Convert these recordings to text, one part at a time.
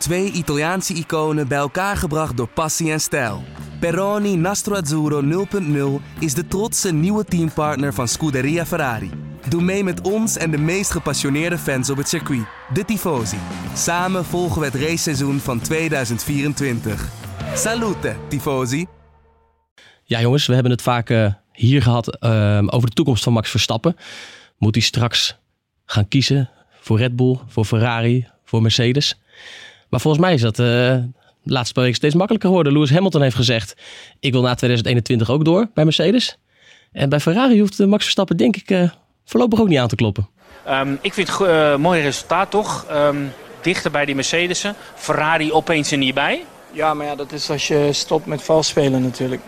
Twee Italiaanse iconen bij elkaar gebracht door passie en stijl. Peroni Nastro Azzurro 0.0 is de trotse nieuwe teampartner van Scuderia Ferrari. Doe mee met ons en de meest gepassioneerde fans op het circuit, de Tifosi. Samen volgen we het raceseizoen van 2024. Salute, Tifosi! Ja, jongens, we hebben het vaak uh, hier gehad uh, over de toekomst van Max Verstappen. Moet hij straks gaan kiezen voor Red Bull, voor Ferrari, voor Mercedes? Maar volgens mij is dat uh, de laatste paar weken steeds makkelijker geworden. Lewis Hamilton heeft gezegd: Ik wil na 2021 ook door bij Mercedes. En bij Ferrari hoeft Max Verstappen, denk ik, voorlopig ook niet aan te kloppen. Um, ik vind het een mooi resultaat toch. Um, dichter bij die Mercedes'en. Ferrari opeens er niet bij. Ja, maar ja, dat is als je stopt met vals spelen natuurlijk.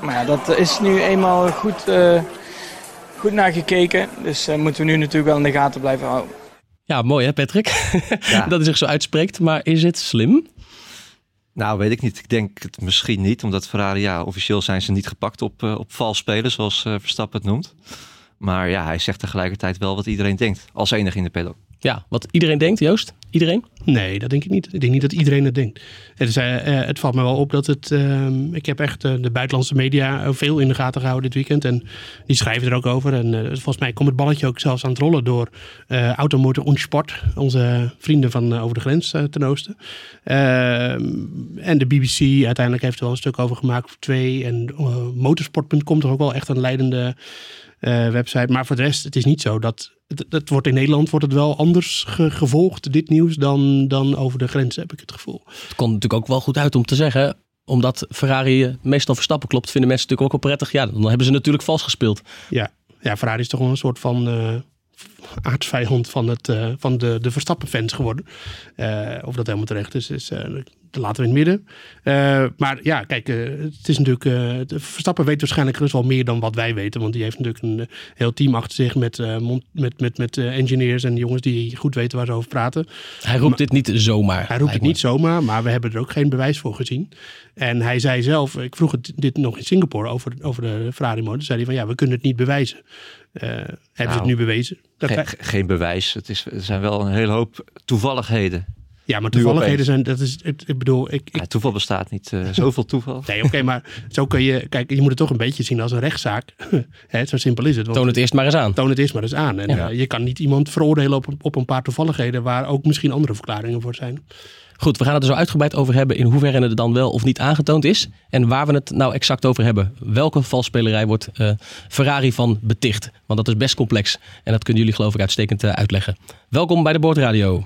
Maar ja, dat is nu eenmaal goed, uh, goed naar gekeken. Dus uh, moeten we nu natuurlijk wel in de gaten blijven houden. Ja, mooi hè Patrick? Ja. dat hij zich zo uitspreekt. Maar is het slim? Nou, weet ik niet. Ik denk het misschien niet. Omdat Ferrari, ja, officieel zijn ze niet gepakt op, uh, op vals spelen, zoals Verstappen het noemt. Maar ja, hij zegt tegelijkertijd wel wat iedereen denkt. Als enige in de paddock. Ja, wat iedereen denkt, Joost? Iedereen? Nee, dat denk ik niet. Ik denk niet dat iedereen het denkt. Het, is, uh, het valt me wel op dat het. Uh, ik heb echt uh, de buitenlandse media veel in de gaten gehouden dit weekend. En die schrijven er ook over. En volgens mij komt het balletje ook zelfs aan het rollen door Automotor und Sport. Onze vrienden van over de grens ten oosten. en de BBC uiteindelijk heeft er wel een stuk over gemaakt. Twee. En motorsport.com toch ook wel echt een leidende website. Maar voor de rest, het is niet zo dat het, wordt in Nederland wordt het wel anders gevolgd, dit nieuws, dan, dan over de grens, heb ik het gevoel. Het komt natuurlijk ook wel goed uit om te zeggen, omdat Ferrari meestal Verstappen klopt, vinden mensen natuurlijk ook wel prettig. Ja, dan hebben ze natuurlijk vals gespeeld. Ja, ja Ferrari is toch wel een soort van uh, aardsvijand van, het, uh, van de, de Verstappen-fans geworden. Uh, of dat helemaal terecht is, is laten we in het midden. Uh, maar ja, kijk, uh, het is natuurlijk. Uh, Verstappen weet waarschijnlijk dus wel meer dan wat wij weten. Want die heeft natuurlijk een heel team achter zich met, met, met, met engineers en jongens die goed weten waar ze over praten. Hij roept dit niet zomaar. Hij roept het niet zomaar, maar we hebben er ook geen bewijs voor gezien. En hij zei zelf, ik vroeg het, dit nog in Singapore over, over de Ferrari motor. zei hij van ja, we kunnen het niet bewijzen. hebben nou, ze het nou, nu bewezen? Geen bewijs. Het is, er zijn wel een hele hoop toevalligheden. Ja, maar toevalligheden zijn, dat is, ik, ik bedoel... Ik, ik... toeval bestaat niet, uh, zoveel toeval. nee, oké, maar zo kun je, kijk, je moet het toch een beetje zien als een rechtszaak. Hè, zo simpel is het. Want, toon het eerst maar eens aan. Toon het eerst maar eens aan. En ja. uh, je kan niet iemand veroordelen op, op een paar toevalligheden waar ook misschien andere verklaringen voor zijn. Goed, we gaan het er zo uitgebreid over hebben in hoeverre het dan wel of niet aangetoond is. En waar we het nou exact over hebben. Welke valsspelerij wordt uh, Ferrari van beticht? Want dat is best complex. En dat kunnen jullie geloof ik uitstekend uitleggen. Welkom bij de Boordradio.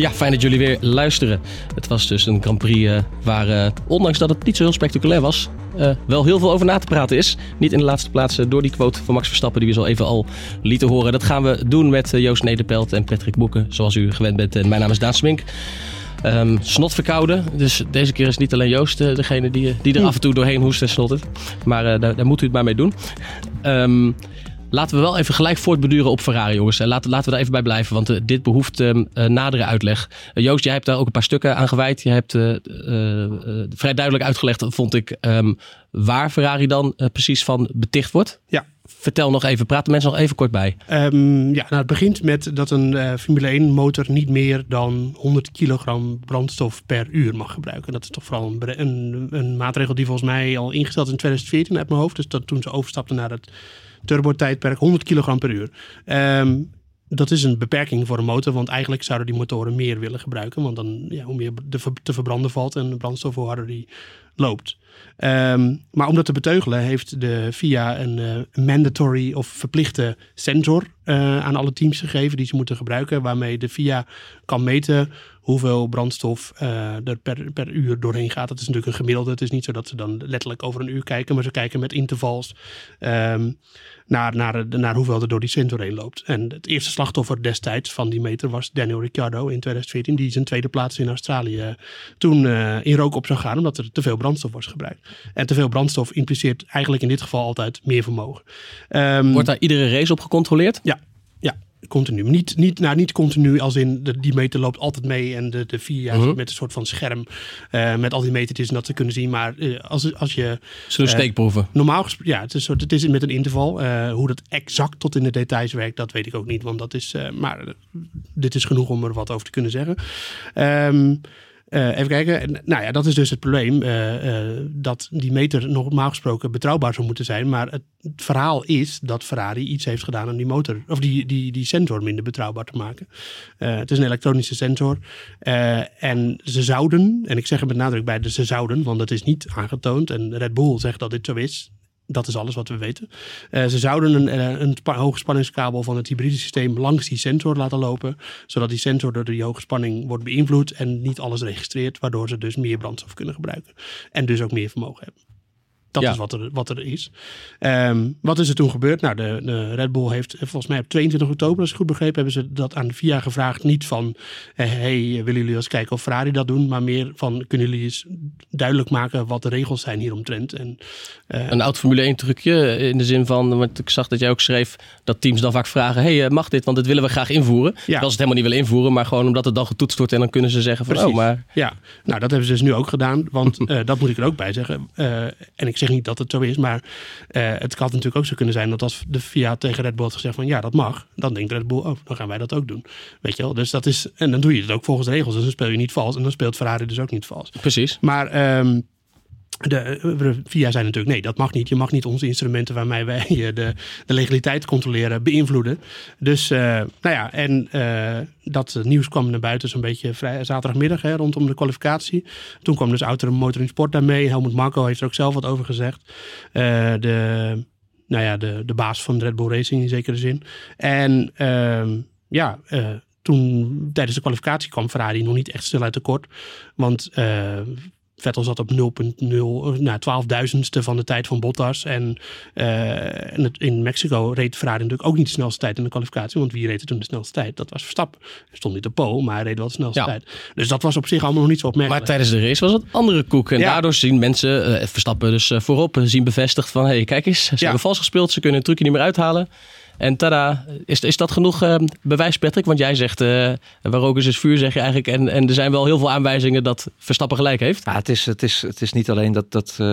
Ja, fijn dat jullie weer luisteren. Het was dus een Grand Prix uh, waar, uh, ondanks dat het niet zo heel spectaculair was, uh, wel heel veel over na te praten is. Niet in de laatste plaats door die quote van Max Verstappen die we zo even al lieten horen. Dat gaan we doen met Joost Nederpelt en Patrick Boeken, zoals u gewend bent. En mijn naam is Daan Smink. Um, snot verkouden. Dus deze keer is niet alleen Joost degene die, die er af en toe doorheen hoest en snottert. Maar daar, daar, moet u het maar mee doen. Um, Laten we wel even gelijk voortbeduren op Ferrari, jongens. Laten, laten we daar even bij blijven, want uh, dit behoeft uh, nadere uitleg. Joost, jij hebt daar ook een paar stukken aan gewijd. Je hebt vrij duidelijk uitgelegd, vond ik, um, waar Ferrari dan precies van beticht wordt. Ja. Vertel nog even, praat de mensen nog even kort bij. Um, ja, nou, het begint met dat een Formule 1 motor niet meer dan 100 kilogram brandstof per uur mag gebruiken. Dat is toch vooral een, een, een maatregel die volgens mij al ingesteld is in 2014 uit mijn hoofd. Dus dat toen ze overstapten naar het turbo-tijdperk 100 kg per uur. Um, dat is een beperking voor een motor, want eigenlijk zouden die motoren meer willen gebruiken. Want dan, ja, hoe meer te verbranden valt en de brandstof, hoe harder die loopt. Um, maar om dat te beteugelen heeft de FIA een uh, mandatory of verplichte sensor uh, aan alle teams gegeven die ze moeten gebruiken. Waarmee de FIA kan meten hoeveel brandstof uh, er per, per uur doorheen gaat. Dat is natuurlijk een gemiddelde. Het is niet zo dat ze dan letterlijk over een uur kijken, maar ze kijken met intervals. Um, naar, naar, naar hoeveel er door die sensor heen loopt. En het eerste slachtoffer destijds van die meter was Daniel Ricciardo in 2014, die zijn tweede plaats in Australië toen uh, in rook op zou gaan, omdat er te veel brandstof was gebruikt. En te veel brandstof impliceert eigenlijk in dit geval altijd meer vermogen. Um, Wordt daar iedere race op gecontroleerd? Ja, ja. Continu. Niet, niet, nou, niet continu als in de, die meter loopt altijd mee en de, de VIA Mhm. met een soort van scherm eh, met al die metertjes en dat ze kunnen zien. Maar eh, als, als je Ze doen Eh, steekproeven. normaal gesproken, ja, het is, soort, het is met een interval. Hoe dat exact tot in de details werkt, dat weet ik ook niet. Want dat is, maar dit is genoeg om er wat over te kunnen zeggen. Ehm, eh, even kijken. En, Nou ja, dat is dus het probleem. eh, eh, dat die meter normaal gesproken betrouwbaar zou moeten zijn. Maar het, het verhaal is dat Ferrari iets heeft gedaan om die motor, of die, die, die sensor minder betrouwbaar te maken. Het is een elektronische sensor. En ze zouden, en ik zeg er met nadruk bij de ze zouden, want het is niet aangetoond. En Red Bull zegt dat dit zo is. Dat is alles wat we weten. Eh, ze zouden een, eh, een spa- hoge spanningskabel van het hybride systeem langs die sensor laten lopen. Zodat die sensor door die hoge spanning wordt beïnvloed en niet alles registreert. Waardoor ze dus meer brandstof kunnen gebruiken. En dus ook meer vermogen hebben. Dat Ja. is wat er, wat er is. Ehm, wat is er toen gebeurd? Nou, de, de Red Bull heeft eh, volgens mij op 22 oktober, als ik goed begrepen, hebben ze dat aan VIA gevraagd. Niet van, eh, hey, willen jullie eens kijken of Ferrari dat doen? Maar meer van, kunnen jullie eens duidelijk maken wat de regels zijn hieromtrent? En, eh, Een oud Formule 1 trucje in de zin van, want ik zag dat jij ook schreef dat teams dan vaak vragen, hey, eh, mag dit? Want dit willen we graag invoeren. Terwijl ze het helemaal niet willen invoeren, maar gewoon omdat het dan getoetst wordt en dan kunnen ze zeggen van, Precies. oh, maar Ja, nou dat hebben ze dus nu ook gedaan. Want eh, dat moet ik er ook bij zeggen. Eh, en ik zeg niet dat het zo is, maar eh, het kan natuurlijk ook zo kunnen zijn dat als de FIA tegen Red Bull had gezegd van ja, dat mag. Dan denkt Red Bull, oh, dan gaan wij dat ook doen. Weet je wel? Dus dat is, en dan doe je het ook volgens de regels. Dus dan speel je niet vals. En dan speelt Ferrari dus ook niet vals. precies. Maar ehm, de, VIA zei natuurlijk, nee, dat mag niet. Je mag niet onze instrumenten waarmee wij de, de legaliteit controleren beïnvloeden. Dus, eh, nou ja, en eh, dat nieuws kwam naar buiten zo'n beetje vrij, zaterdagmiddag hè, rondom de kwalificatie. Toen kwam dus Auto Motor in Sport daarmee. Helmut Marko heeft er ook zelf wat over gezegd. Eh, de, nou ja, de, de baas van Red Bull Racing in zekere zin. En ehm, ja, toen tijdens de kwalificatie kwam Ferrari nog niet echt snelheid tekort. Want Vettel zat op 0,0, nou, 12.000ste van de tijd van Bottas. En, eh, en het, in Mexico reed Ferrari natuurlijk ook niet de snelste tijd in de kwalificatie. Want wie reed er toen de snelste tijd? Dat was Verstappen. Hij stond niet op pole, maar hij reed wel de snelste Ja. tijd. Dus dat was op zich allemaal nog niet zo Maar opmerkelijk. tijdens de race was het andere koek. En Ja. daardoor zien mensen, eh, Verstappen dus eh, voorop, zien bevestigd van... hé, hey, kijk eens, ze Ja. hebben vals gespeeld, ze kunnen een trucje niet meer uithalen. En tada, is, is dat genoeg eh, bewijs, Patrick? Want jij zegt, eh waar ook is, is vuur, zeg je eigenlijk. En, en er zijn wel heel veel aanwijzingen dat Verstappen gelijk heeft. Ja, het, is, het, is, het is niet alleen dat, dat eh,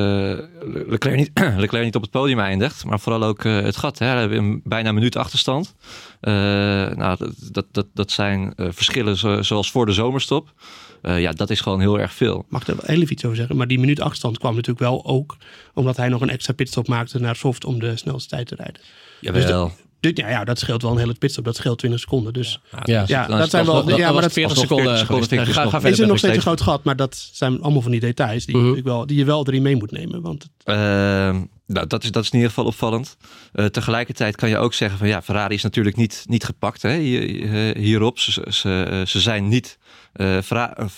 Leclerc, niet, Leclerc niet op het podium eindigt, maar vooral ook eh, het gat. Hè. We hebben een, bijna een minuut achterstand. Eh, nou, dat, dat, dat, dat zijn eh, verschillen zo- zoals voor de zomerstop. Eh, ja, dat is gewoon heel erg veel. Mag ik er wel heel even iets over zeggen. Maar die minuut achterstand kwam natuurlijk wel ook omdat hij nog een extra pitstop maakte naar Soft om de snelste tijd te rijden. Jawel. Dus, ja, ja, dat scheelt wel een hele pitstop. Dat scheelt 20 seconden. Dus Ja, ja, dan dat zijn wel. Ja, maar dat 40 alsnog seconden. 40 seconden Ga, dus ga nog- verder. is er nog steeds een groot gat, maar dat zijn allemaal van die details die, Mhm. ik wel, die je wel erin mee moet nemen. Want het- Ehm, nou, dat is, dat is in ieder geval opvallend. Eh, tegelijkertijd kan je ook zeggen van ja, Ferrari is natuurlijk niet, niet gepakt hè, hier- hierop. Ze, ze, ze zijn niet, eh,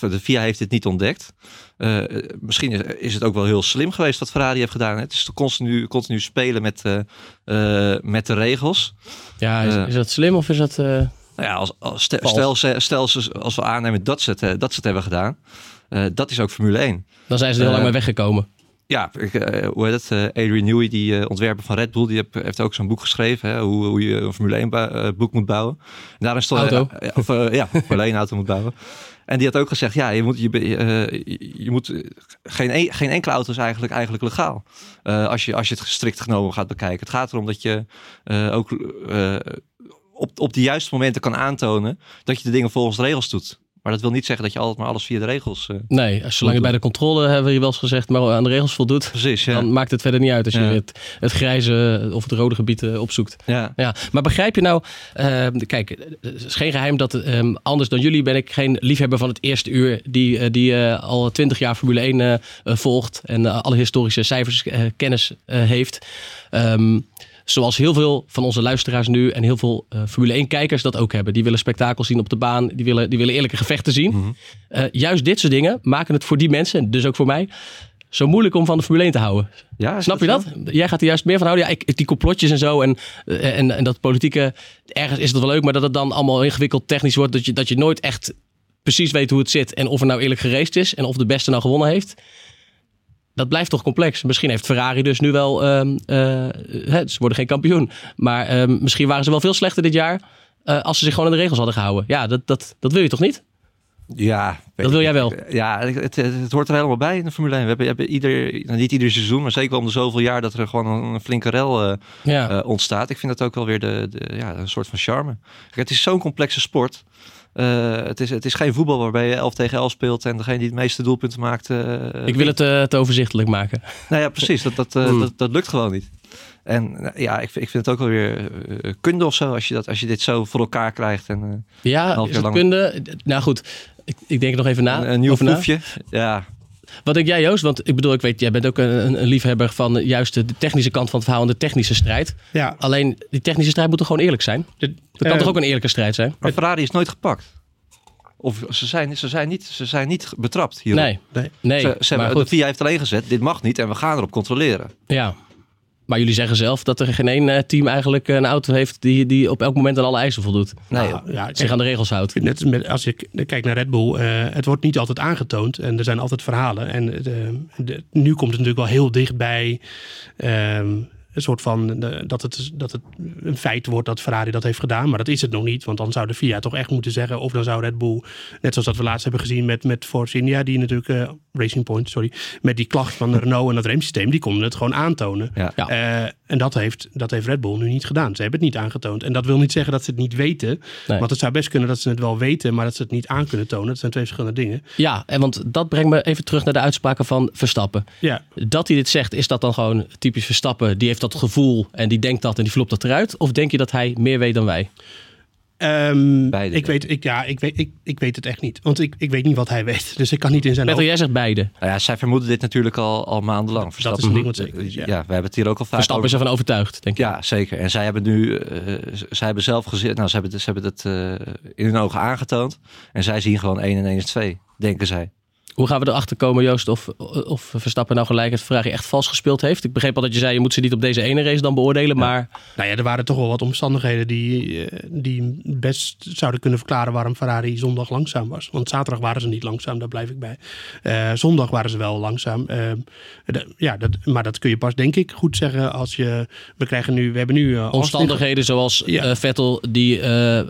de FIA heeft dit niet ontdekt. Eh, misschien is, is het ook wel heel slim geweest wat Ferrari heeft gedaan. Hè. Het is continu, continu spelen met, eh, eh, met de regels. Ja, is, is dat slim of is dat... Nou ja, als, als, stel, stel, als we aannemen dat ze het, dat ze het hebben gedaan. dat is ook Formule 1. dan zijn ze er heel lang mee weggekomen. Ja, ik, hoe heet het? Adrian Newey, die ontwerper van Red Bull, die heb- heeft ook zo'n boek geschreven. Hè, hoe, hoe je een Formule 1 bou- eh, boek moet bouwen. En daarin stond, Auto. of, ja, Formule 1 auto moet bouwen. En die had ook gezegd, ja, je moet, je, eh, je, moet geen, e- geen enkele auto is eigenlijk, eigenlijk legaal. Eh, als, je, als je het strikt genomen gaat bekijken. Het gaat erom dat je eh, ook op, op de juiste momenten kan aantonen dat je de dingen volgens de regels doet. Maar dat wil niet zeggen dat je altijd maar alles via de regels. eh, Nee, zolang je bij de controle, hebben we hier wel eens gezegd, maar aan de regels voldoet... precies, ja. Dan maakt het verder niet uit als je Ja. het, het grijze of het rode gebied eh, opzoekt. ja. Ja, maar begrijp je nou, eh, kijk, het is geen geheim dat eh, anders dan jullie ben ik geen liefhebber van het eerste uur die, eh, die eh, al twintig jaar Formule 1 eh, eh, volgt en eh, alle historische cijfers eh, kennis eh, heeft. Ehm, zoals heel veel van onze luisteraars nu en heel veel eh, Formule 1 kijkers dat ook hebben. Die willen spektakel zien op de baan, die willen, die willen eerlijke gevechten zien. Mhm. Eh, juist dit soort dingen maken het voor die mensen, dus ook voor mij, zo moeilijk om van de Formule 1 te houden. Ja, Snap je zo? dat? Jij gaat er juist meer van houden. Ja, ik, die complotjes en zo en, eh, en, en dat politieke, ergens is het wel leuk, maar dat het dan allemaal ingewikkeld technisch wordt, dat je, dat je nooit echt precies weet hoe het zit en of er nou eerlijk geraced is en of de beste nou gewonnen heeft. Dat blijft toch complex. Misschien heeft Ferrari dus nu wel, ehm, eh, ze worden geen kampioen, maar ehm, misschien waren ze wel veel slechter dit jaar. eh, als ze zich gewoon aan de regels hadden gehouden. Ja, dat, dat, dat wil je toch niet? Ja, Dat wil jij wel. Ja, het, het, het hoort er helemaal bij in de Formule 1. We hebben, hebben ieder, nou, niet ieder seizoen, maar zeker om de zoveel jaar dat er gewoon een, flinke rel eh, Ja. ontstaat. Ik vind dat ook wel weer de, de, ja, een soort van charme. Kijk, het is zo'n complexe sport. Eh, het, is, het is geen voetbal waarbij je 11 tegen 11 speelt en degene die het meeste doelpunten maakt. eh, ik wil het eh, te overzichtelijk maken. Nou ja, precies. Dat, dat, eh, Mm. dat, dat lukt gewoon niet. En ja, ik, vind- ik vind het ook wel weer kunde of zo als je, dat, als je dit zo voor elkaar krijgt. En Ja, is lang. kunde? Nou goed, ik, ik denk nog even na. een, een nieuw proefje. Ja, Wat denk jij, Joost? Want ik bedoel, ik weet, jij bent ook een, een liefhebber van juist de technische kant van het verhaal en de technische strijd. Ja, Alleen, die technische strijd moet toch gewoon eerlijk zijn? de- Dat kan eh, toch ook een eerlijke strijd zijn? maar Ferrari is nooit gepakt. Of ze zijn, ze zijn, niet, ze zijn niet betrapt hierop. Nee, Nee. nee. Ze, ze maar hebben, de goed, VIA heeft alleen gezet, dit mag niet en we gaan erop controleren. ja. Maar jullie zeggen zelf dat er geen één eh, team eigenlijk een auto heeft die, die op elk moment aan alle eisen voldoet. Nee, Nou, ja, Zich aan de regels houdt. Net als met, als je k- kijkt naar Red Bull, eh, het wordt niet altijd aangetoond en er zijn altijd verhalen. En eh, de, de- nu komt het natuurlijk wel heel dichtbij. ehm een soort van eh, dat, het, dat het een feit wordt dat Ferrari dat heeft gedaan. Maar dat is het nog niet. Want dan zou de FIA toch echt moeten zeggen. Of dan zou Red Bull, net zoals dat we laatst hebben gezien met, met Force India, die natuurlijk eh, Racing Point, sorry, met die klacht van Renault en dat remsysteem, die konden het gewoon aantonen. Ja. Ja. Eh, en dat heeft, dat heeft Red Bull nu niet gedaan. Ze hebben het niet aangetoond. En dat wil niet zeggen dat ze het niet weten. Nee. Want het zou best kunnen dat ze het wel weten, maar dat ze het niet aan kunnen tonen. Dat zijn twee verschillende dingen. Ja, en want dat brengt me even terug naar de uitspraken van Verstappen. Ja, Dat hij dit zegt, is dat dan gewoon typisch Verstappen? Die heeft dat gevoel en die denkt dat en die flopt dat eruit? Of denk je dat hij meer weet dan wij? Ehm, Beide, ik, weet, ik, ja ik, weet, ik, ik weet het echt niet. Want ik, ik weet niet wat hij weet. Dus ik kan niet in zijn Peter, hoofd. jij zegt beide. Nou ja, zij vermoeden dit natuurlijk al, al maandenlang. Dat is een ding wat zeker is, ja. ja. we hebben het hier ook al vaak Verstappen is over. ervan overtuigd, denk ik. Ja, zeker. En zij hebben nu, z- zij hebben zelf gezien, nou, ze hebben, ze hebben het eh, in hun ogen aangetoond. En zij zien gewoon 1 en 1 is 2, denken zij. Hoe gaan we erachter komen, Joost, of, of Verstappen nou gelijk het Ferrari echt vals gespeeld heeft? Ik begreep al dat je zei, je moet ze niet op deze ene race dan beoordelen, maar Nou ja, er waren toch wel wat omstandigheden die, eh, die best zouden kunnen verklaren waarom Ferrari zondag langzaam was. Want zaterdag waren ze niet langzaam, daar blijf ik bij. Eh, zondag waren ze wel langzaam. Eh, ja, dat, maar dat kun je pas denk ik goed zeggen als je... We krijgen nu, we hebben nu... omstandigheden zoals Ja. Vettel die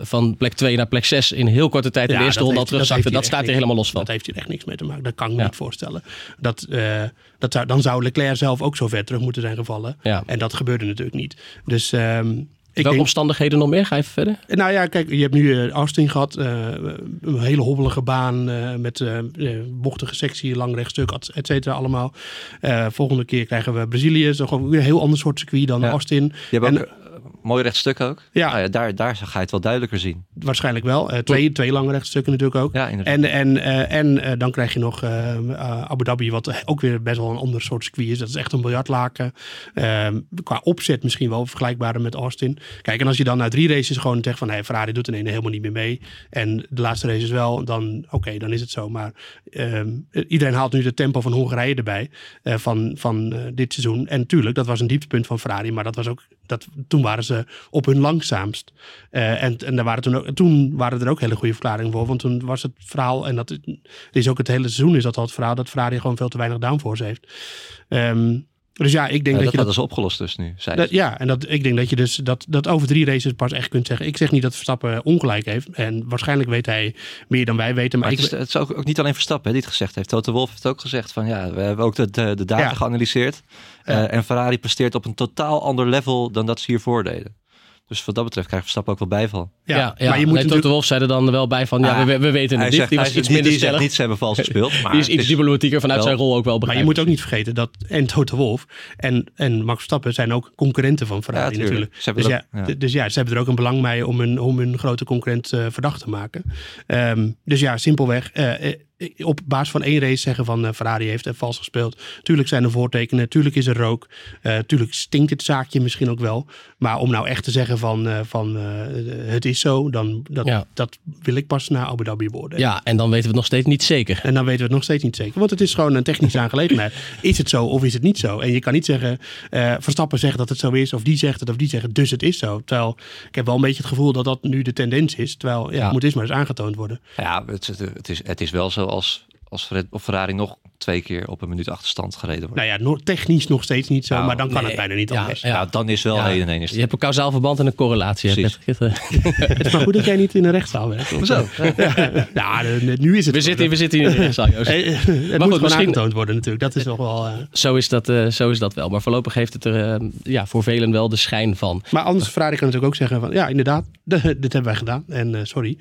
van plek 2 naar plek 6 in heel korte tijd in de eerste dat ronde al terugzakte, dat, hij staat er helemaal los van. Dat heeft hier echt niks mee te maken. Dat kan ik me Ja. niet voorstellen. Dat, eh, dat zou, dan zou Leclerc zelf ook zo ver terug moeten zijn gevallen. Ja. En dat gebeurde natuurlijk niet. Dus ehm, ik Welke denk... omstandigheden nog meer? Ga even verder. Nou ja, kijk, je hebt nu eh, Austin gehad. eh, een hele hobbelige baan eh, met eh, eh, bochtige sectie, lang rechtstuk, et- et cetera allemaal. Eh, volgende keer krijgen we Brazilië. Dat is gewoon weer een heel ander soort circuit dan Ja. Austin. Je hebt ook En- eh, mooi rechtstuk ook. Ja. Nou ja daar, daar ga je het wel duidelijker zien. Waarschijnlijk wel. Eh, twee, twee lange rechtstukken natuurlijk ook. Ja, inderdaad. En, en, eh, en eh, dan krijg je nog Abu Dhabi, wat ook weer best wel een ander soort circuit is. Dat is echt een biljartlaken. Ehm, qua opzet misschien wel vergelijkbaarder met Austin. Kijk, en als je dan na drie races gewoon zegt van... Hey, Ferrari doet er ene helemaal niet meer mee. En de laatste races wel, dan oké, dan is het zo. Maar ehm, iedereen haalt nu de tempo van Hongarije erbij van, van dit seizoen. En tuurlijk, dat was een dieptepunt van Ferrari. Maar dat was ook, dat, toen waren ze op hun langzaamst. Eh, en en daar waren toen, ook, toen waren er ook hele goede verklaringen voor. Want toen was het verhaal, en dat is ook het hele seizoen is dat al het verhaal, dat Ferrari gewoon veel te weinig downforce heeft. Ehm, dus ja, ik denk Ja, dat, dat je dat, ze opgelost dus nu, zei dat- ja, en dat, ik denk dat je dus dat, dat over drie races pas echt kunt zeggen. Ik zeg niet dat Verstappen ongelijk heeft. En waarschijnlijk weet hij meer dan wij weten. Maar, Maar het is, het is ook, ook niet alleen Verstappen hè, die het gezegd heeft. Toto Wolff heeft ook gezegd van ja, we hebben ook de, de, de data Ja. geanalyseerd. Eh, en Ferrari presteert op een totaal ander level dan dat ze hiervoor deden. Dus wat dat betreft krijgt Verstappen ook wel bijval. ja, ja, ja. maar je moet Nee, natuurlijk- Wolff zei er dan wel bij van, ja, Ah, we, we weten het niet. Die was iets minder stellig. niet ze hebben vals gespeeld. Maar Die is iets diplomatieker vanuit wel- zijn rol ook wel Maar je moet ook niet vergeten dat en Toto Wolff en, en Max Verstappen zijn ook concurrenten van Ferrari Ja, tuurlijk. natuurlijk. Ze Dus ja, ook- ja. d- dus ja, ze hebben er ook een belang bij om hun, om hun grote concurrent eh, verdacht te maken. Ehm, dus ja, simpelweg. eh, op basis van één race zeggen van eh, Ferrari heeft er vals gespeeld. Tuurlijk zijn er voortekenen, tuurlijk is er rook. eh, tuurlijk stinkt het zaakje misschien ook wel. Maar om nou echt te zeggen van, eh, van eh, het is zo, dan dat, Ja. dat wil ik pas na Abu Dhabi beoordelen. Ja, en dan weten we het nog steeds niet zeker. En dan weten we het nog steeds niet zeker. Want het is gewoon een technische aangelegenheid. Is het zo of is het niet zo? En je kan niet zeggen, eh, Verstappen zegt dat het zo is, of die zegt het, of die zegt het, dus het is zo. Terwijl, ik heb wel een beetje het gevoel dat dat nu de tendens is. Terwijl, ja, Ja. het moet eerst maar eens aangetoond worden. Ja, het, is, het is wel zo als, als Red- of Ferrari nog twee keer op een minuut achterstand gereden wordt. Nou ja, no- technisch nog steeds niet zo, Nou, maar dan kan nee. het bijna niet Ja, anders. ja. Nou, dan is wel Ja. 1 en 1 is Je hebt een kausaal verband en een correlatie. Precies. Het is maar goed dat jij niet in een rechtszaal werkt. Hoezo? Ja, nu is het We zitten, we zitten hier in de rechtszaal, Joost. Eh, eh, Het goed, moet gewoon misschien- aangetoond worden natuurlijk. Dat is nog wel... eh, Zo is, dat, eh, zo is dat wel. Maar voorlopig heeft het er eh, ja, voor velen wel de schijn van. Maar anders, Ferrari kan natuurlijk ook zeggen van... Ja, inderdaad, dit hebben wij gedaan. En eh, sorry.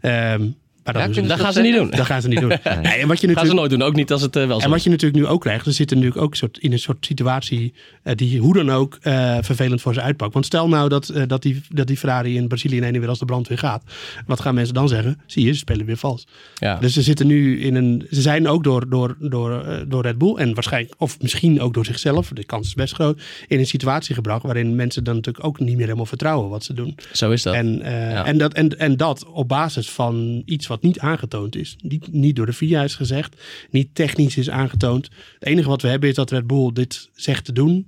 Ehm, maar dat, Ja, gaan ze niet doen. dat gaan ze niet doen. Nee, en wat je gaan ze nooit doen. Ook niet als het eh, wel zo En wat je natuurlijk nu ook krijgt, ze zitten natuurlijk ook soort, in een soort situatie eh, die hoe dan ook eh, vervelend voor ze uitpakt. Want stel nou dat, dat, die, dat die Ferrari in Brazilië in ene weer als de brand weer gaat. Wat gaan mensen dan zeggen? Zie je, ze spelen weer vals. Ja. Dus ze zitten nu in een. Ze zijn ook door, door, door, door Red Bull en waarschijnlijk, of misschien ook door zichzelf, de kans is best groot, in een situatie gebracht waarin mensen dan natuurlijk ook niet meer helemaal vertrouwen wat ze doen. Zo is dat. En, Ja. en, dat, en, en dat op basis van iets wat niet aangetoond is. Niet, niet door de VIA is gezegd, niet technisch is aangetoond. Het enige wat we hebben is dat Red Bull dit zegt te doen.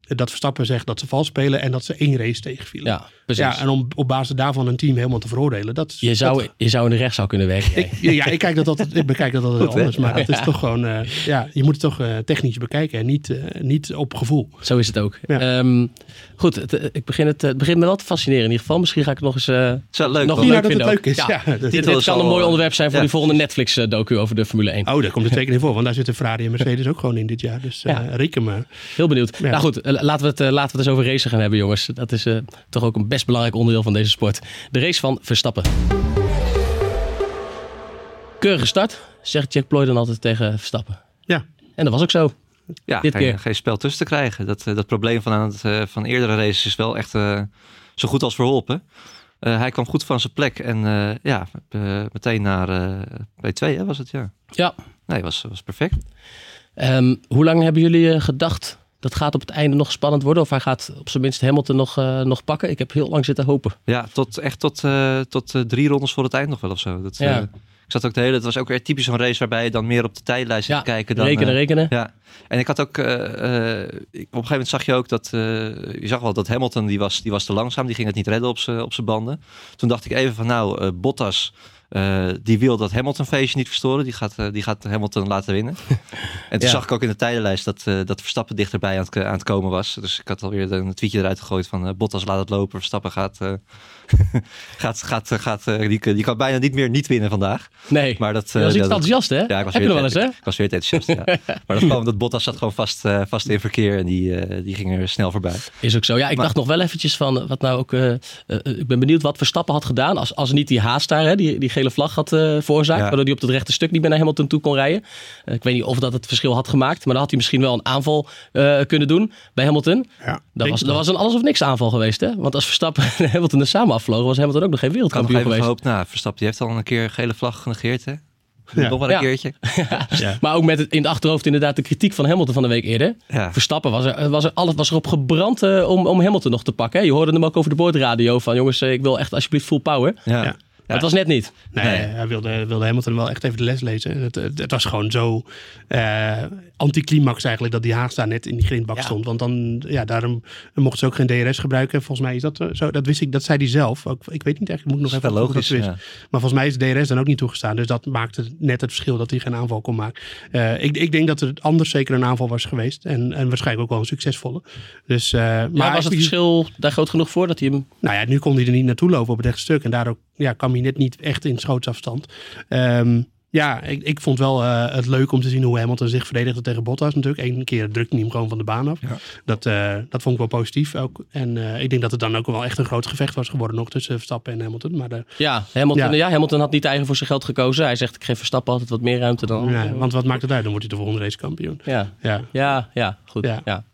Dat Verstappen zegt dat ze vals spelen en dat ze één race tegenvielen. ja, precies. Ja, en om op basis daarvan een team helemaal te veroordelen. Dat, is- je, zou, dat- je zou in de rechtszaal kunnen werken. ik, ja, ik, kijk dat altijd, ik bekijk dat altijd Goed, hè? anders. Maar dat is toch gewoon... eh, ja, je moet het toch eh, technisch bekijken en niet, eh, niet op gevoel. Zo is het ook. Ja. Ehm, goed, het, ik begin het, het begint me wel te fascineren in ieder geval. Misschien ga ik het nog eens... eh, Het is wel leuk. Nog niet leuk dat het vinden leuk is. ook. Ja, Ja. dat- dit, titel dit is kan al, een mooi onderwerp zijn voor ja. die volgende Netflix-docu over de Formule 1. Oh, daar komt er zeker in voor. Want daar zitten Ferrari en Mercedes ook gewoon in dit jaar. Dus eh, Ja. reken maar. Heel benieuwd. Ja. Nou goed, laten we, het, laten we het eens over racen gaan hebben, jongens. Dat is eh, toch ook een best belangrijk onderdeel van deze sport. De race van Verstappen. Keurige start, zegt Jack Ploy dan altijd tegen Verstappen. Ja. En dat was ook zo. Ja, Dit geen, keer. geen spel tussen te krijgen. Dat, eh, dat probleem van, aan het, eh, van eerdere races is wel echt eh, zo goed als verholpen. Eh, hij kwam goed van zijn plek en eh, ja, meteen naar eh, P2 hè, was het, ja. Ja. Nee, was, was perfect. Ehm, hoe lang hebben jullie gedacht dat gaat op het einde nog spannend worden? Of hij gaat op zijn minst Hamilton nog, eh, nog pakken? Ik heb heel lang zitten hopen. Ja, tot, echt tot, eh, tot eh, drie rondes voor het eind nog wel of zo. Dat, Ja. ik zat ook de hele, het was ook weer typisch zo'n race waarbij je dan meer op de tijdlijst zit Ja, kijken. Dan, rekenen, rekenen. Ja, en ik had ook, op een gegeven moment zag je ook dat, je zag wel dat Hamilton, die was, die was te langzaam, die ging het niet redden op zijn op zijn banden. Toen dacht ik even van nou, Bottas, eh, die wil dat Hamilton feestje niet verstoren, die gaat, eh, die gaat Hamilton laten winnen. en toen Ja. zag ik ook in de tijdenlijst dat, eh, dat Verstappen dichterbij aan het, aan het komen was. Dus ik had alweer een tweetje eruit gegooid van Bottas laat het lopen, Verstappen gaat, gaat, gaat, gaat eh, die, die kan bijna niet meer niet winnen vandaag. Nee, Maar dat, je was eh, iets dat- enthousiast, hè? ja, ik was heb je weer wel eens, hè? Ik was weer te enthousiast, ja. Maar dat kwam omdat Bottas zat gewoon vast, eh, vast in verkeer en die, eh, die ging er snel voorbij. Is ook zo. Ja, ik Maar- dacht nog wel eventjes van wat nou ook. ik ben benieuwd wat Verstappen had gedaan. Als, als niet die haast daar, hè, die, die gele vlag had eh veroorzaakt. Ja. Waardoor hij op het rechte stuk niet meer naar Hamilton toe kon rijden. Ik weet niet of dat het verschil had gemaakt. Maar dan had hij misschien wel een aanval eh, kunnen doen bij Hamilton. Ja, Dat was, dat was een alles of niks aanval geweest. Hè? Want als Verstappen en Hamilton er samen afvlogen, was Hamilton ook nog geen wereldkampioen even geweest. gehoopt, nou, Verstappen die heeft al een keer een gele vlag genegeerd, hè? Ja. Nog maar een Ja. keertje. Ja. Maar ook met het, in het achterhoofd inderdaad de kritiek van Hamilton van de week eerder. Ja. Verstappen was, er, was, er alles, was erop gebrand eh, om, om Hamilton nog te pakken. Hè? Je hoorde hem ook over de boordradio van jongens, eh, ik wil echt alsjeblieft full power. Ja. Ja. Maar het was net niet. Nee, Nee. hij wilde, wilde Hamilton wel echt even de les lezen. Het, het, het was gewoon zo eh anticlimax eigenlijk dat die haast daar net in die grindbak Ja. stond. Want dan, ja, daarom mochten ze ook geen DRS gebruiken. Volgens mij is dat eh, zo. Dat wist ik, dat zei hij zelf. Ook, ik weet niet echt, ik moet nog Dat is even logisch. dat. Ja. Maar volgens mij is DRS dan ook niet toegestaan. Dus dat maakte net het verschil dat hij geen aanval kon maken. Eh, ik, ik denk dat er anders zeker een aanval was geweest. En, en waarschijnlijk ook wel een succesvolle. Dus, eh, maar Maar was het verschil daar groot genoeg voor dat hij hem... nou ja, nu kon hij er niet naartoe lopen op het rechte stuk. En daardoor ja, kwam hij net niet echt in schootsafstand. Ehm, ja, ik, ik vond wel eh, het leuk om te zien hoe Hamilton zich verdedigde tegen Bottas natuurlijk. Eén keer drukte hij hem gewoon van de baan af. Ja. Dat, eh, dat vond ik wel positief ook. En eh, ik denk dat het dan ook wel echt een groot gevecht was geworden nog tussen Verstappen en Hamilton. Maar de, Ja, Hamilton, ja. Ja. Hamilton had niet eigen voor zijn geld gekozen. Hij zegt, ik geef Verstappen altijd wat meer ruimte dan... ja, want wat maakt het uit? Dan wordt hij de volgende race kampioen. Ja, Ja, ja, ja goed. Ja.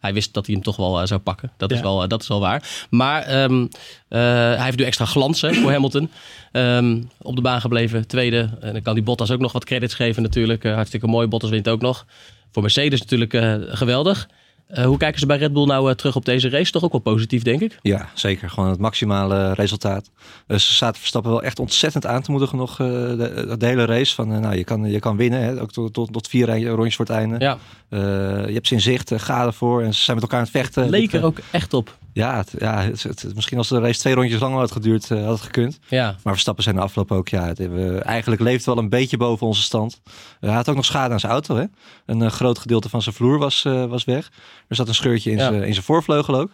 Hij wist dat hij hem toch wel eh, zou pakken. Dat, is wel, eh, dat is wel waar. Maar ehm, eh, hij heeft nu extra glans hè, voor Hamilton. Ehm, op de baan gebleven, tweede. En dan kan die Bottas ook nog wat credits geven natuurlijk. Hartstikke mooi, Bottas wint ook nog. Voor Mercedes natuurlijk geweldig. Eh, hoe kijken ze bij Red Bull nou eh, terug op deze race? Toch ook wel positief, denk ik. Ja, zeker. Gewoon het maximale resultaat. Dus ze zaten Verstappen wel echt ontzettend aan te moedigen nog eh, de, de hele race. Van, eh, nou, je kan, je kan winnen, hè? ook tot, tot, tot vier rondjes voor het einde. Ja, Eh, je hebt ze in zicht, eh, ga ervoor. En ze zijn met elkaar aan het vechten. leek er eh, ook echt op. Ja, het, ja het, het- misschien als de race twee rondjes langer had geduurd, eh, had het gekund. Ja, Maar Verstappen zijn de afgelopen ook, ja, het hebben, eigenlijk leeft wel een beetje boven onze stand. hij had ook nog schade aan zijn auto, hè. Een eh, groot gedeelte van zijn vloer was, eh, was weg. Er zat een scheurtje in Ja. zijn in zijn voorvleugel ook.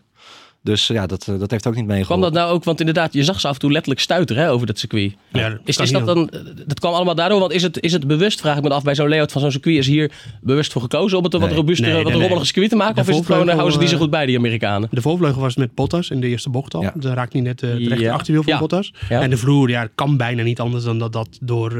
Dus ja, dat, eh, dat heeft ook niet kwam meegeholpen. dat nou ook, want inderdaad, je zag ze af en toe letterlijk stuiteren hè, over dat circuit. Ja, dat Is, dat dan, dat kwam allemaal daardoor, want is het, is het bewust, vraag ik me af, bij zo'n layout van zo'n circuit, is hier bewust voor gekozen om het een wat Nee. robuuster, Nee, wat nee, rommelige circuit te maken? De of is het gewoon, voorvleugel, houden ze die zo eh, goed bij, die Amerikanen? De voorvleugel was met Bottas in de eerste bocht al. Ja. Daar raakt niet net eh, rechter Ja. achterwiel van Ja. Bottas. Ja. En de vloer, ja, kan bijna niet anders dan dat dat door eh,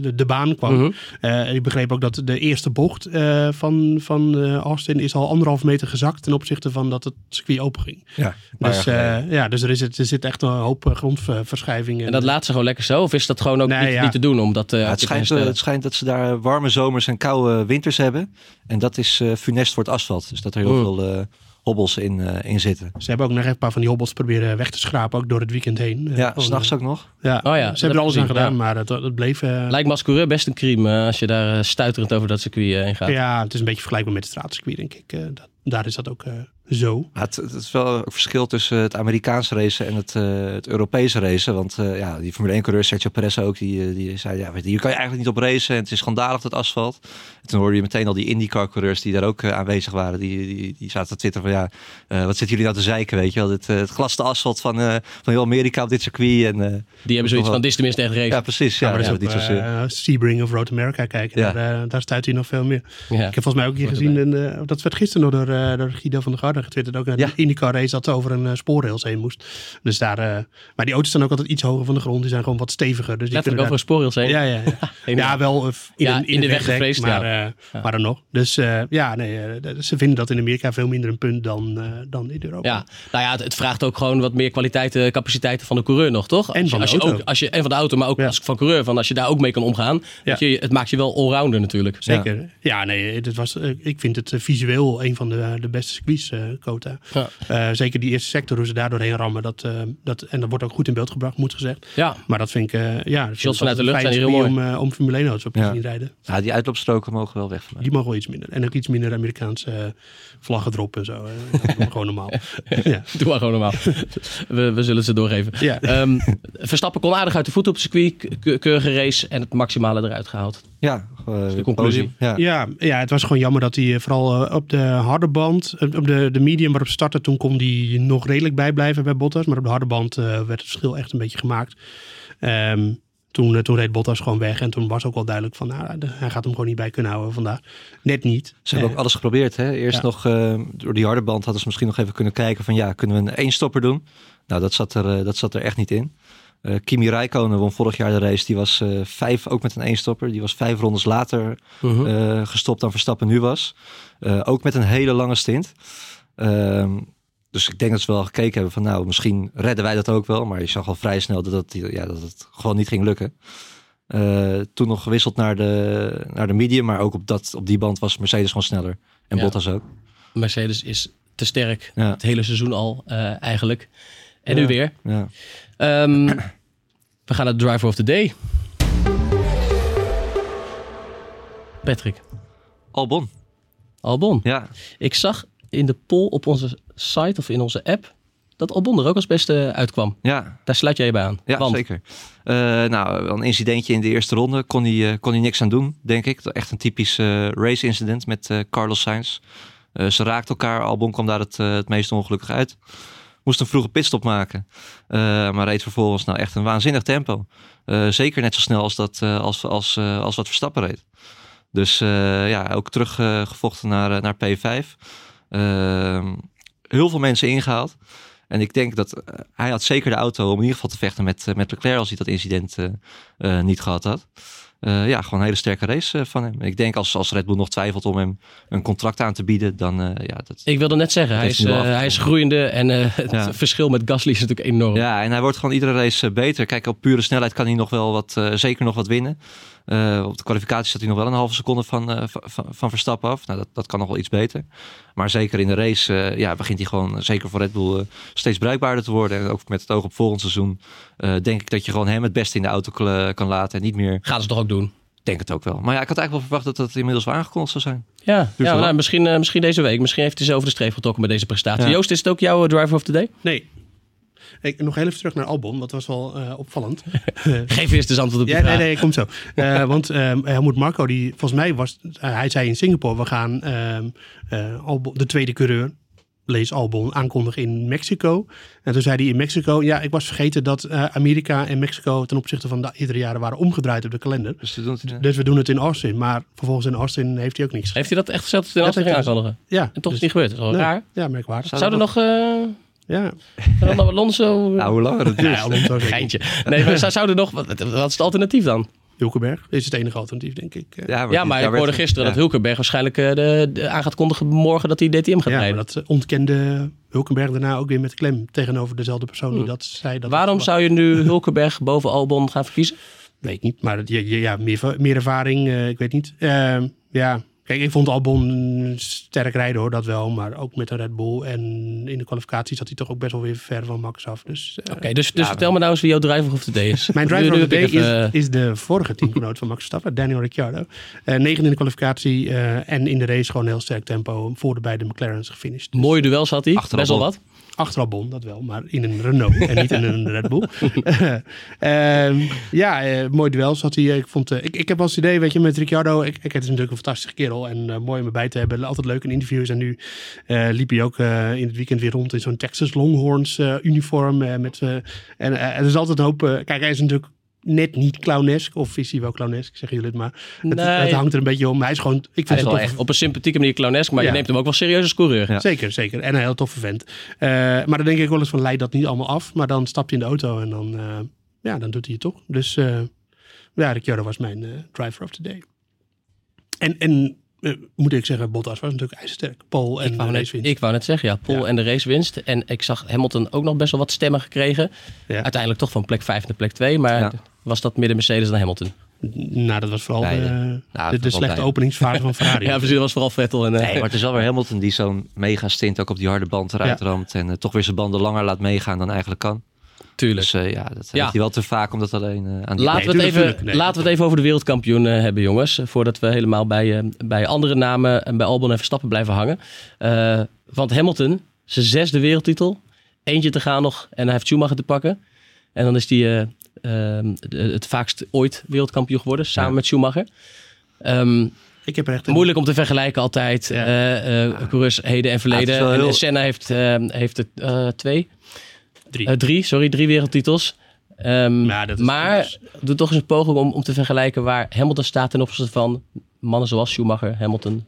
de, de baan kwam. Mhm. Eh, ik begreep ook dat de eerste bocht eh, van, van eh, Austin is al anderhalf meter gezakt ten opzichte van dat het circuit open ging. Ja, paar Dus eh, ja, dus er, is het, er zit echt een hoop eh, grondverschuiving. En dat laat ze gewoon lekker zo? Of is dat gewoon ook Nee, niet, ja. niet te doen om dat eh, Ja, het, te schijnt, het schijnt dat ze daar warme zomers en koude winters hebben. En dat is eh, funest voor het asfalt. Dus dat er heel veel eh, hobbels in, eh, in zitten. Ze hebben ook nog een paar van die hobbels proberen weg te schrapen, ook door het weekend heen. Ja, gewoon, s'nachts ook nog. Ja, Oh ja, ze dat hebben er alles aan gedaan, ja. maar het, het bleef... Lijkt me als coureur best een crime eh, als je daar stuiterend over dat circuit heen gaat. ja, het is een beetje vergelijkbaar met het straatcircuit, denk ik. Eh, dat, daar is dat ook eh, zo. Het, is wel een verschil tussen het Amerikaanse racen en het, eh, het Europese racen. Want eh, ja, die Formule 1-coureur Sergio Perez ook, die, eh, die zei, ja, hier kan je eigenlijk niet op racen. En het is schandalig, dat asfalt. En toen hoorde je meteen al die IndyCar-coureurs die daar ook eh, aanwezig waren. Die, die, die zaten te twitteren van, ja, eh, wat zitten jullie nou te zeiken, weet je wel. Dit, eh, het glaste asfalt van, eh, van heel Amerika op dit circuit. En, eh, Die hebben zoiets van, dit is tenminste echt race. ja, precies. Ja, Ja, maar ja, dat is niet ook zozeer. eh, Sebring of Road America kijken. Ja. Daar, daar stuit hij nog veel meer. Ja. Ik heb volgens mij ook hier gezien, en, eh, dat werd gisteren nog door, door Guido van der Garde getwitterd. Ook Ja. de IndyCar race dat over een spoorrails heen moest. Dus daar, eh, maar die auto's staan ook altijd iets hoger van de grond. Die zijn gewoon wat steviger. Dus die Letterlijk over kunnen een spoorrails heen. daar- Ja, ja, ja. Ja, wel in, Ja, een, in de weg gevreesd, maar, ja. eh, maar dan nog. Dus eh, ja, nee, eh, ze vinden dat in Amerika veel minder een punt dan, eh, dan in Europa. Ja, nou ja, het, het vraagt ook gewoon wat meer kwaliteiten, capaciteiten van de coureur nog, toch? En als je, van de als je auto. ook, als je, en van de auto, maar ook Ja. als van coureur, van als je daar ook mee kan omgaan. je, het maakt je wel allrounder natuurlijk. Zeker. Ja, nee, dit was, ik vind het visueel een van de, de beste circuits, eh Kota. Ja. Eh, zeker die eerste sector, hoe ze daar doorheen rammen. Dat, eh, dat, en dat wordt ook goed in beeld gebracht, moet gezegd. Ja, Maar dat vind ik, eh, ja, ik vanuit de lucht zijn heel circuit Om, om Formule 1 auto's op te Ja. zien rijden. Ja, die uitloopstroken mogen wel weg van mij. Die mogen wel iets minder. En ook iets minder Amerikaanse eh, vlaggen erop en zo. eh. Dat doen we gewoon normaal. ja. doe maar gewoon normaal. we, we zullen ze doorgeven. Ja. Ehm, Verstappen kon aardig uit de voet op het circuit, ke- keurige race en het maximale eruit gehaald. Ja, eh, de conclusie. Ja. Ja, ja, het was gewoon jammer dat hij vooral op de harde band, op de, de medium waarop startte, toen kon hij nog redelijk bijblijven bij Bottas. Maar op de harde band werd het verschil echt een beetje gemaakt. Ehm, toen, eh, toen reed Bottas gewoon weg en toen was ook wel duidelijk van, nou, hij gaat hem gewoon niet bij kunnen houden vandaag. Net niet. Ze hebben Eh, ook alles geprobeerd. Hè? Eerst Ja. nog eh, door die harde band hadden ze misschien nog even kunnen kijken van ja, kunnen we een eenstopper doen? Nou, dat zat er, dat zat er echt niet in. Kimi Räikkönen won vorig jaar de race. Die was vijf, ook met een eenstopper. Die was vijf rondes later Mhm. gestopt dan Verstappen nu was. Ook met een hele lange stint. Ehm, dus ik denk dat ze wel gekeken hebben van nou, misschien redden wij dat ook wel. Maar je zag al vrij snel dat, dat, ja, dat het gewoon niet ging lukken. Eh, toen nog gewisseld naar de, naar de medium. Maar ook op, dat, op die band was Mercedes gewoon sneller. En Ja. Bottas ook. Mercedes is te sterk Ja. het hele seizoen al eh, eigenlijk. En Ja. nu weer. Ja. Ehm, we gaan naar de driver of the day. Patrick, Albon. Albon. Ja. Ik zag in de poll op onze site of in onze app dat Albon er ook als beste uitkwam. Ja, Daar sluit jij je bij aan. ja Want, zeker. Eh, nou, een incidentje in de eerste ronde kon hij, eh, kon hij niks aan doen, denk ik. Echt een typisch eh, race incident met Carlos Sainz. Ze raakten elkaar. Albon kwam daar het, het meest ongelukkig uit. Moest een vroege pitstop maken. Maar reed vervolgens nou echt een waanzinnig tempo. Zeker net zo snel als, dat, als, als, als wat Verstappen reed. Dus ja, ook teruggevochten naar, naar P5. Heel veel mensen ingehaald. En ik denk dat eh, hij had zeker de auto om in ieder geval te vechten met, eh, met Leclerc als hij dat incident eh, niet gehad had. Ja, gewoon een hele sterke race van hem. Ik denk als, als Red Bull nog twijfelt om hem een contract aan te bieden, dan ja, dat, ik wilde net zeggen, hij is, hij is groeiende en het Ja. verschil met Gasly is natuurlijk enorm. Ja, en hij wordt gewoon iedere race beter. Kijk, op pure snelheid kan hij nog wel wat, zeker nog wat winnen. Eh, op de kwalificatie staat hij nog wel een halve seconde van, eh, van, van- Verstappen af. Nou, dat, dat kan nog wel iets beter. Maar zeker in de race eh, ja, begint hij gewoon, zeker voor Red Bull, eh, steeds bruikbaarder te worden. En ook met het oog op volgend seizoen eh, denk ik dat je gewoon hem het beste in de auto kan laten. En niet meer... Gaan ze toch ook doen? denk het ook wel. Maar ja, ik had eigenlijk wel verwacht dat het inmiddels wel aangekondigd zou zijn. Ja, Dus ja nou, misschien, eh, misschien deze week. Misschien heeft hij ze over de streep getrokken met deze prestatie. Ja. Joost, is het ook jouw driver of the day? Nee. Ik, nog heel even terug naar Albon, dat was wel eh, opvallend. Geef eerst eens antwoord op de Ja, vraag. nee, nee, komt zo. Eh, want ehm Helmoet Marco, die volgens mij was, eh, hij zei in Singapore, we gaan ehm, eh, Albon, de tweede coureur, lees Albon, aankondigen in Mexico. En toen zei hij in Mexico, ja, ik was vergeten dat eh, Amerika en Mexico ten opzichte van de eerdere jaren waren omgedraaid op de kalender. Dus we doen het, eh, Dus we doen het in Austin, maar vervolgens in Austin heeft hij ook niks. Heeft hij dat echt gezet in Dat Austin aankondigen? Ja, En toch is dus- het niet gebeurd. Dat is wel nee, raar. Ja, merkwaardig. Zou Zou er nog... eh Ja, er nog Alonso... nou, hoe langer het Alonso. Geintje. Nee, maar zou, zou er nog... Wat, wat is het alternatief dan? Hulkenberg is het enige alternatief, denk ik. Ja, maar ik hoorde werd- gisteren ja. dat Hulkenberg waarschijnlijk eh, de, de- aan gaat kondigen morgen dat hij DTM gaat Ja, maar rijden. dat ontkende Hulkenberg daarna ook weer met klem tegenover dezelfde persoon die dat zei. Dat. Waarom zou je nu Hulkenberg boven Albon gaan verkiezen? Weet ik niet, maar ja, ja, meer, meer ervaring, eh, ik weet niet. Ehm, ja, kijk, ik vond Albon sterk rijden hoor, dat wel. Maar ook met een Red Bull. En in de kwalificatie zat hij toch ook best wel weer ver van Max af. Dus eh, Oké, dus, dus vertel me nou eens wie jouw driver of the day is. mijn driver of the day is, de vorige teamgenoot van Max Verstappen, Daniel Ricciardo. Eh negen in de kwalificatie eh, en in de race gewoon heel sterk tempo voor de beide McLaren's gefinished. Dus Mooie duels had hij. Achter Best wel wat. Achter Albon, dat wel, maar in een Renault en niet in een Red Bull. Ehm, ja, eh, mooi duel zat hij. Ik, vond, eh, ik, ik heb wel het idee, weet je, met Ricciardo. Ik, ik, het is natuurlijk een fantastische kerel en eh, mooi om erbij te hebben. Altijd leuk in interviews. En nu liep hij ook in het weekend weer rond in zo'n Texas Longhorns uniform. met, en er is altijd een hoop... kijk, hij is natuurlijk net niet clownesk. Of is hij wel clownesk, zeggen jullie het maar. Het, Nee. het hangt er een beetje om. Hij is gewoon... Ik vind Hij is het wel toch echt op een sympathieke manier clownesk, maar je neemt hem ook wel serieus als coureur. Ja. Zeker, zeker. En een heel toffe vent. Eh, maar dan denk ik wel eens van, leid dat niet allemaal af. Maar dan stapt hij in de auto en dan, eh, ja, dan doet hij het toch. Dus eh ja, Ricciardo was mijn eh, driver of the day. En, en moet ik zeggen, Bottas was natuurlijk ijzersterk. Paul en Ik wou, de racewinst. ik wou net zeggen, ja, Paul Ja. en de racewinst. En ik zag Hamilton ook nog best wel wat stemmen gekregen. Ja. Uiteindelijk toch van plek 5 naar plek 2. Maar Ja. Was dat midden Mercedes dan Hamilton? Nou, dat was vooral Nee, de, eh, de, nou, de, het was wel slechte bij. openingsfase van Ferrari. Ja, precies. Dat was vooral Vettel. En, eh, Nee, maar het is wel weer Hamilton die zo'n mega stint ook op die harde band eruit Ja. ramt. En eh, toch weer zijn banden langer laat meegaan dan eigenlijk kan. tuurlijk. Dus eh, ja, dat Ja. heeft hij wel te vaak om dat alleen eh, aan die Laten, we, het even. Nee, laten we het even over de wereldkampioen hebben, jongens. Voordat we helemaal bij, bij andere namen en bij Albon en Verstappen blijven hangen. Eh, want Hamilton, zijn zesde wereldtitel. Eentje te gaan nog en hij heeft Schumacher te pakken. En dan is hij de- het vaakst ooit wereldkampioen geworden, samen Ja. met Schumacher. Ehm, Ik heb echt een- moeilijk om te vergelijken altijd. Ja. eh, eh, coureurs heden en verleden. Is wel En Senna heeft, eh, heeft er eh, twee. drie. Drie, sorry, drie wereldtitels. Ehm, Ja, dat is- maar doe toch eens een poging om, om te vergelijken waar Hamilton staat ten opzichte van mannen zoals Schumacher, Hamilton,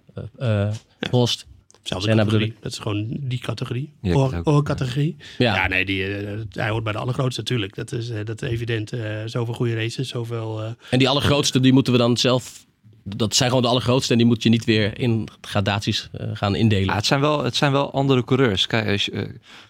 Prost. Zelfde Senna categorie. bedoel Dat is gewoon die categorie. Ja. Oorcategorie. Ja, Ja, nee, die, eh, hij hoort bij de allergrootste natuurlijk. Dat is, eh, dat is evident. Eh, zoveel goede races, zoveel... eh, en die allergrootste, die moeten we dan zelf... Dat zijn gewoon de allergrootste en die moet je niet weer in gradaties gaan indelen. Ja, het, zijn wel, het zijn wel andere coureurs. Kijk, als je, eh,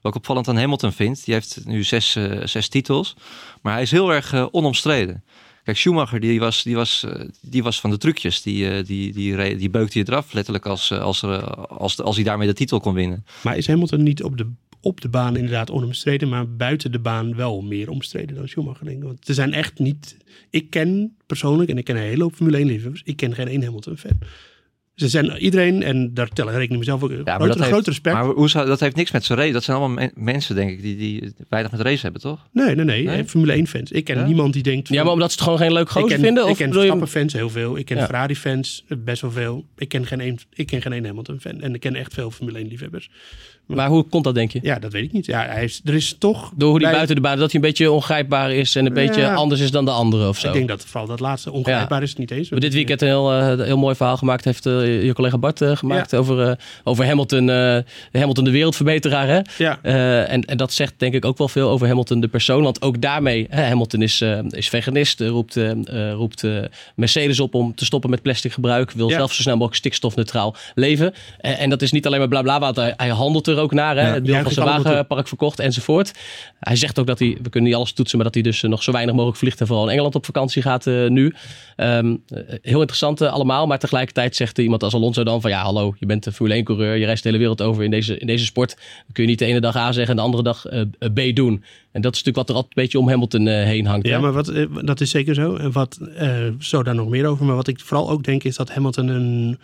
wat ik opvallend aan Hamilton vind, die heeft nu zes, zes titels, maar hij is heel erg onomstreden. Kijk, Schumacher, die was, die was, eh, die was van de trucjes. Die, eh, die, die, die beukte je eraf, letterlijk, als, eh, als, er, als, als hij daarmee de titel kon winnen. Maar is Hamilton niet op de, op de baan inderdaad onomstreden, maar buiten de baan wel meer omstreden dan Schumacher? Denk ik. Want er zijn echt niet. Ik ken persoonlijk, en ik ken een hele hoop Formule 1 liefhebbers, ik ken geen één Hamilton fan. Ze zijn iedereen, en daar tel ik rekening mezelf ook, Ja, grote, maar dat heeft, groot respect. Maar hoe zou, dat heeft niks met zijn race. Dat zijn allemaal men- mensen, denk ik, die, die weinig met race hebben, toch? nee, nee, nee, Nee? Formule 1 fans. Ik ken Ja? niemand die denkt... ja, maar omdat ze het gewoon geen leuk ik gozer ken, vinden? ik ken bedoel je- Verstappen-fans heel veel. Ik ken Ja. Ferrari-fans eh, best wel veel. Ik ken geen één, ik ken geen één Hamilton-fan. En ik ken echt veel Formule 1-liefhebbers. Maar hoe komt dat, denk je? Ja, dat weet ik niet. Ja, hij is, er is toch... Door hoe die bij- buiten de baan, dat hij een beetje ongrijpbaar is en een beetje anders is dan de anderen of zo. Ik denk dat vooral dat laatste ongrijpbaar is het niet eens. We dit weekend een heel, eh, heel mooi verhaal gemaakt. Heeft eh, je collega Bart eh, gemaakt over, over Hamilton, Hamilton de wereldverbeteraar. Hè? Ja, en, en dat zegt denk ik ook wel veel over Hamilton de persoon. Want ook daarmee, hè, Hamilton is, is veganist. roept roept Mercedes op om te stoppen met plastic gebruik. Wil zelf zo snel mogelijk stikstofneutraal leven. En, en dat is niet alleen maar bla bla, want hij, hij handelt er ook naar. Hè? Ja. Deel van zijn wagenpark verkocht enzovoort. Hij zegt ook dat hij, we kunnen niet alles toetsen, maar dat hij dus eh, nog zo weinig mogelijk vliegt. En vooral in Engeland op vakantie gaat eh, nu. Ehm, eh, heel interessant allemaal. Maar tegelijkertijd zegt iemand als Alonso dan van ja, hallo, je bent een Formule 1 coureur, je reist de hele wereld over in deze, in deze sport. Dan kun je niet de ene dag A zeggen en de andere dag B doen. En dat is natuurlijk wat er altijd een beetje om Hamilton heen hangt. Ja, hè? maar wat, dat is zeker zo. En wat, zo daar nog meer over. Maar wat ik vooral ook denk is dat Hamilton een,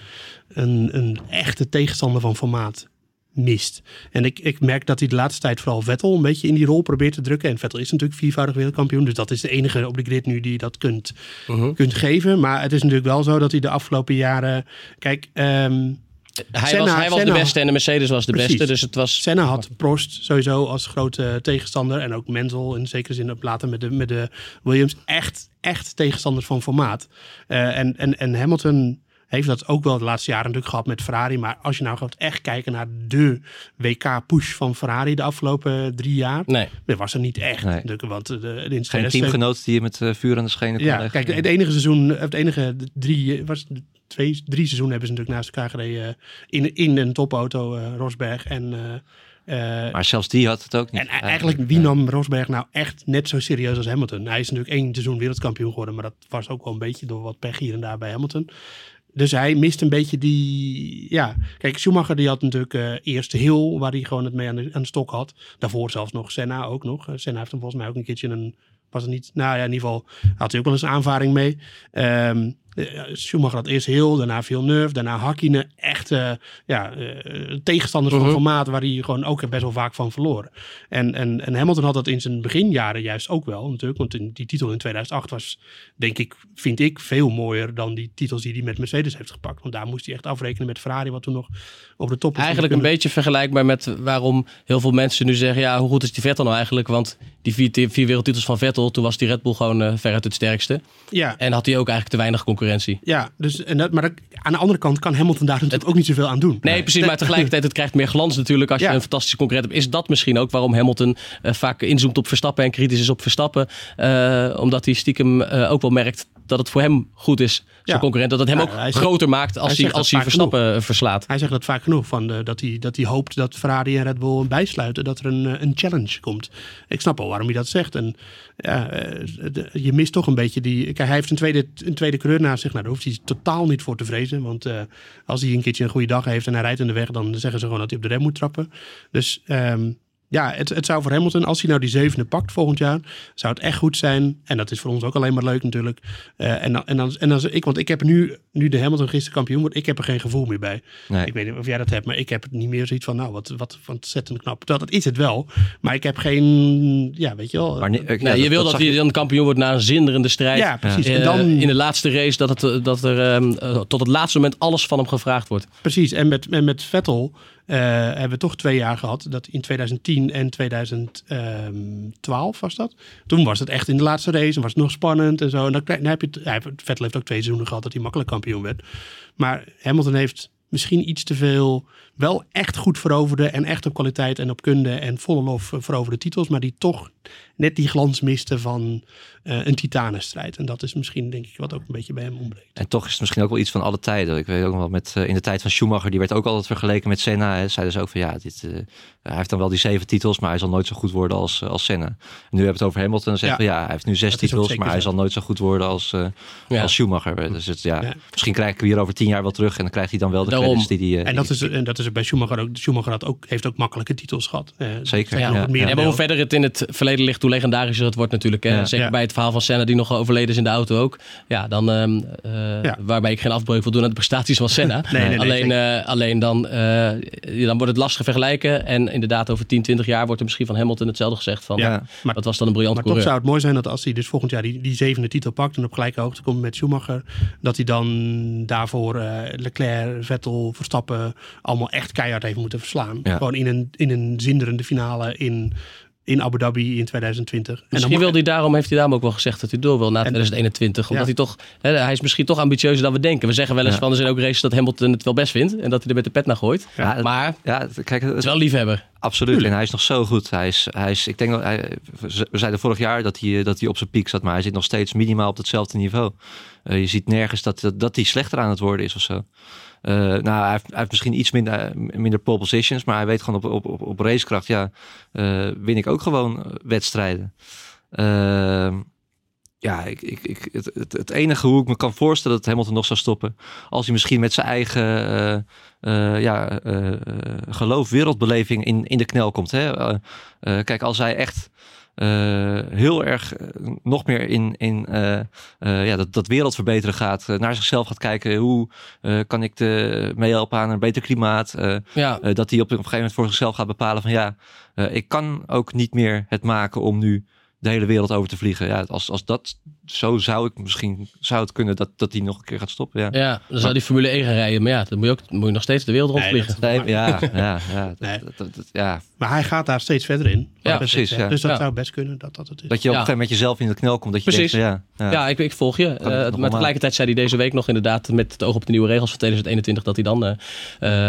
een, een echte tegenstander van formaat mist. En ik, ik merk dat hij de laatste tijd vooral Vettel een beetje in die rol probeert te drukken. En Vettel is natuurlijk viervoudig wereldkampioen. Dus dat is de enige op de grid nu die dat kunt, Mhm. kunt geven. Maar het is natuurlijk wel zo dat hij de afgelopen jaren... Kijk, ehm, Hij Senna- was, hij was de beste en de Mercedes was de Precies. beste. Dus het was... Senna had Prost sowieso als grote tegenstander. En ook Menzel in zekere zin ook later met de, met de Williams. Echt, echt tegenstanders van formaat. Eh, en, en, en Hamilton heeft dat ook wel de laatste jaren natuurlijk gehad met Ferrari. Maar als je nou gaat echt kijken naar de WK-push van Ferrari de afgelopen drie jaar. Nee. Dat was er niet echt. Nee. Want de, de, in Geen 2007 teamgenoot die je met eh, vuur aan de schenen kon Ja, leggen. kijk, het enige seizoen, het enige drie, was twee, drie seizoenen hebben ze natuurlijk naast elkaar gereden. eh, In, in een topauto, eh, Rosberg en... eh, eh, Maar zelfs die had het ook niet. en eigenlijk, wie nam Rosberg nou echt net zo serieus als Hamilton? Hij is natuurlijk één seizoen wereldkampioen geworden, maar dat was ook wel een beetje door wat pech hier en daar bij Hamilton. Dus hij mist een beetje die. Ja, kijk, Schumacher die had natuurlijk eh eerst Hill, waar hij gewoon het mee aan de, stok had. Daarvoor zelfs nog Senna ook nog. Eh, Senna heeft hem volgens mij ook een keertje een. Was het niet? Nou ja, in ieder geval had hij ook wel eens een aanvaring mee. Eh, Schumacher had eerst Hill, daarna Villeneuve, daarna Hakkinen. Echt eh, ja, eh, tegenstanders Mhm. van formaat waar hij gewoon ook best wel vaak van verloren. En, en, en Hamilton had dat in zijn beginjaren juist ook wel natuurlijk. Want in, die titel in 2008 was, denk ik, vind ik, veel mooier dan die titels die hij met Mercedes heeft gepakt. Want daar moest hij echt afrekenen met Ferrari, wat toen nog op de top was. Eigenlijk een beetje vergelijkbaar met waarom heel veel mensen nu zeggen... ja, hoe goed is die Vettel nou eigenlijk? Want die vier, vier wereldtitels van Vettel... toen was die Red Bull gewoon eh, veruit het sterkste. Ja, En had hij ook eigenlijk te weinig concurrentie. Ja dus, en dat, maar dat- aan de andere kant kan Hamilton daar natuurlijk ook niet zoveel aan doen. Nee, precies. Maar tegelijkertijd, het krijgt meer glans natuurlijk als je een fantastische concurrent hebt. Is dat misschien ook waarom Hamilton eh, vaak inzoomt op Verstappen en kritisch is op Verstappen? Eh, omdat hij stiekem eh, ook wel merkt dat het voor hem goed is, zijn Ja. concurrent. Dat het hem Ja, ook hij zegt- groter maakt als hij als hij Verstappen eh, verslaat. Hij zegt dat vaak genoeg, van de, dat, hij, dat hij hoopt dat Ferrari en Red Bull bijsluiten, dat er een, eh, een challenge komt. Ik snap al waarom hij dat zegt. En ja, eh, de- je mist toch een beetje die... Kijk, hij heeft een tweede, een tweede coureur naast zich. Nou, daar hoeft hij totaal niet voor te vrezen. Want eh, als hij een keertje een goede dag heeft en hij rijdt in de weg, dan zeggen ze gewoon dat hij op de rem moet trappen. Dus ehm, ja, het, het zou voor Hamilton, als hij nou die zevende pakt volgend jaar, zou het echt goed zijn. En dat is voor ons ook alleen maar leuk natuurlijk. Eh, en dan, en dan, en dan, ik, want ik heb nu, nu de Hamilton gisteren kampioen wordt, ik heb er geen gevoel meer bij. Nee. Ik weet niet of jij dat hebt, maar ik heb het niet meer zoiets van, nou, wat, wat ontzettend knap. Terwijl dat is het wel. Maar ik heb geen, ja, weet je wel. Maar nee, ik- ja, Nee, je wil dat, hij dan kampioen wordt na een zinderende strijd. ja, precies. Eh, En dan, in de laatste race dat, het, eh, dat er ehm, eh, tot het laatste moment alles van hem gevraagd wordt. Precies, en met, en met Vettel eh, hebben we toch twee jaar gehad. Dat in 2010 en 2012 was dat. Toen was het echt in de laatste race en was het nog spannend en zo. En dan, heb je Vettel heeft ook twee seizoenen gehad dat hij makkelijk kampioen werd. Maar Hamilton heeft misschien iets te veel wel echt goed veroverde en echt op kwaliteit en op kunde en volle lof veroverde titels, maar die toch net die glans miste van eh, een titanenstrijd. En dat is misschien denk ik wat ook een beetje bij hem ontbreekt. En toch is het misschien ook wel iets van alle tijden. Ik weet ook nog wel met eh, in de tijd van Schumacher, die werd ook altijd vergeleken met Senna. Hè. Zeiden ze ook van ja, dit, eh, hij heeft dan wel die zeven titels, maar hij zal nooit zo goed worden als, als Senna. En nu hebben we het over Hamilton en zeggen Ja. ja. hij heeft nu zes titels, maar hij zal nooit zo goed worden als, eh, Ja. als Schumacher. Dus het, ja, Ja. misschien krijg ik hem hier over tien jaar wel terug en dan krijgt hij dan wel de Daarom. credits die hij... eh, En dat, is, en dat is bij Schumacher ook. Schumacher had ook, heeft ook makkelijke titels gehad. Eh, Zeker, ja. meer maar hoe verder het in het verleden ligt, hoe legendarischer het wordt natuurlijk. Hè? Ja. Zeker Ja. bij het verhaal van Senna, die nog overleden is in de auto ook. Ja, dan, ehm, eh, Ja. waarbij ik geen afbreuk wil doen aan de prestaties van Senna. nee, nee, alleen, eh, alleen dan, eh, dan wordt het lastig vergelijken. En inderdaad, over 10, 20 jaar wordt er misschien van Hamilton hetzelfde gezegd. Van, Ja. maar- dat was dan een briljant Maar toch zou het mooi zijn dat als hij dus volgend jaar die, die zevende titel pakt en op gelijke hoogte komt met Schumacher, dat hij dan daarvoor eh, Leclerc, Vettel, Verstappen allemaal echt keihard heeft moeten verslaan. Ja. Gewoon in een, in een zinderende finale in, in Abu Dhabi in 2020. En Misschien dan, wil hij daarom, heeft hij daarom ook wel gezegd dat hij door wil na 2021. Omdat Ja. hij toch, hè, hij is misschien toch ambitieuzer dan we denken. We zeggen wel eens Ja. van, er zijn ook races dat Hamilton het wel best vindt. En dat hij er met de pet naar gooit. Ja, het- maar het ja, het- kijk, het, is wel liefhebber. Absoluut. En hij is nog zo goed. Hij is, hij is, ik denk dat hij, we zeiden vorig jaar dat hij, dat hij op zijn piek zat, maar hij zit nog steeds minimaal op hetzelfde niveau. Eh, je ziet nergens dat, dat, dat hij slechter aan het worden is of zo. Eh, nou, hij heeft, hij heeft misschien iets minder, minder pole positions, maar hij weet gewoon op, op, op, op racekracht, ja, eh, win ik ook gewoon wedstrijden. Ja, ik, ik, ik, het, het, het enige hoe ik me kan voorstellen dat Hamilton nog zou stoppen. Als hij misschien met zijn eigen eh, eh, ja, eh, geloof, wereldbeleving in, in de knel komt. Hè? Kijk, als hij echt heel erg nog meer in, in ja, dat, dat wereld verbeteren gaat. naar zichzelf gaat kijken. Hoe kan ik de, meehelpen aan een beter klimaat? Ja, dat hij op, op een gegeven moment voor zichzelf gaat bepalen van ja, ik kan ook niet meer het maken om nu de hele wereld over te vliegen. Ja, als, als dat zo zou ik misschien zou het kunnen dat, dat hij nog een keer gaat stoppen. Ja. ja, dan zou die Formule 1 gaan rijden. Maar ja, dan moet je, ook, moet je nog steeds de wereld Nee, rondvliegen. Nee, ja, ja, ja, Nee. dat, dat, dat- ja. Maar hij gaat daar steeds verder in. Ja, precies, ja. Dus dat Ja. zou best kunnen dat dat het is. Dat je op een gegeven moment jezelf in de knel komt. Dat je Precies. denkt, ja, ja. Ja, ik, ik volg je. het Eh, nog maar tegelijkertijd zei hij deze week nog inderdaad met het oog op de nieuwe regels van 2021 dat hij dan eh,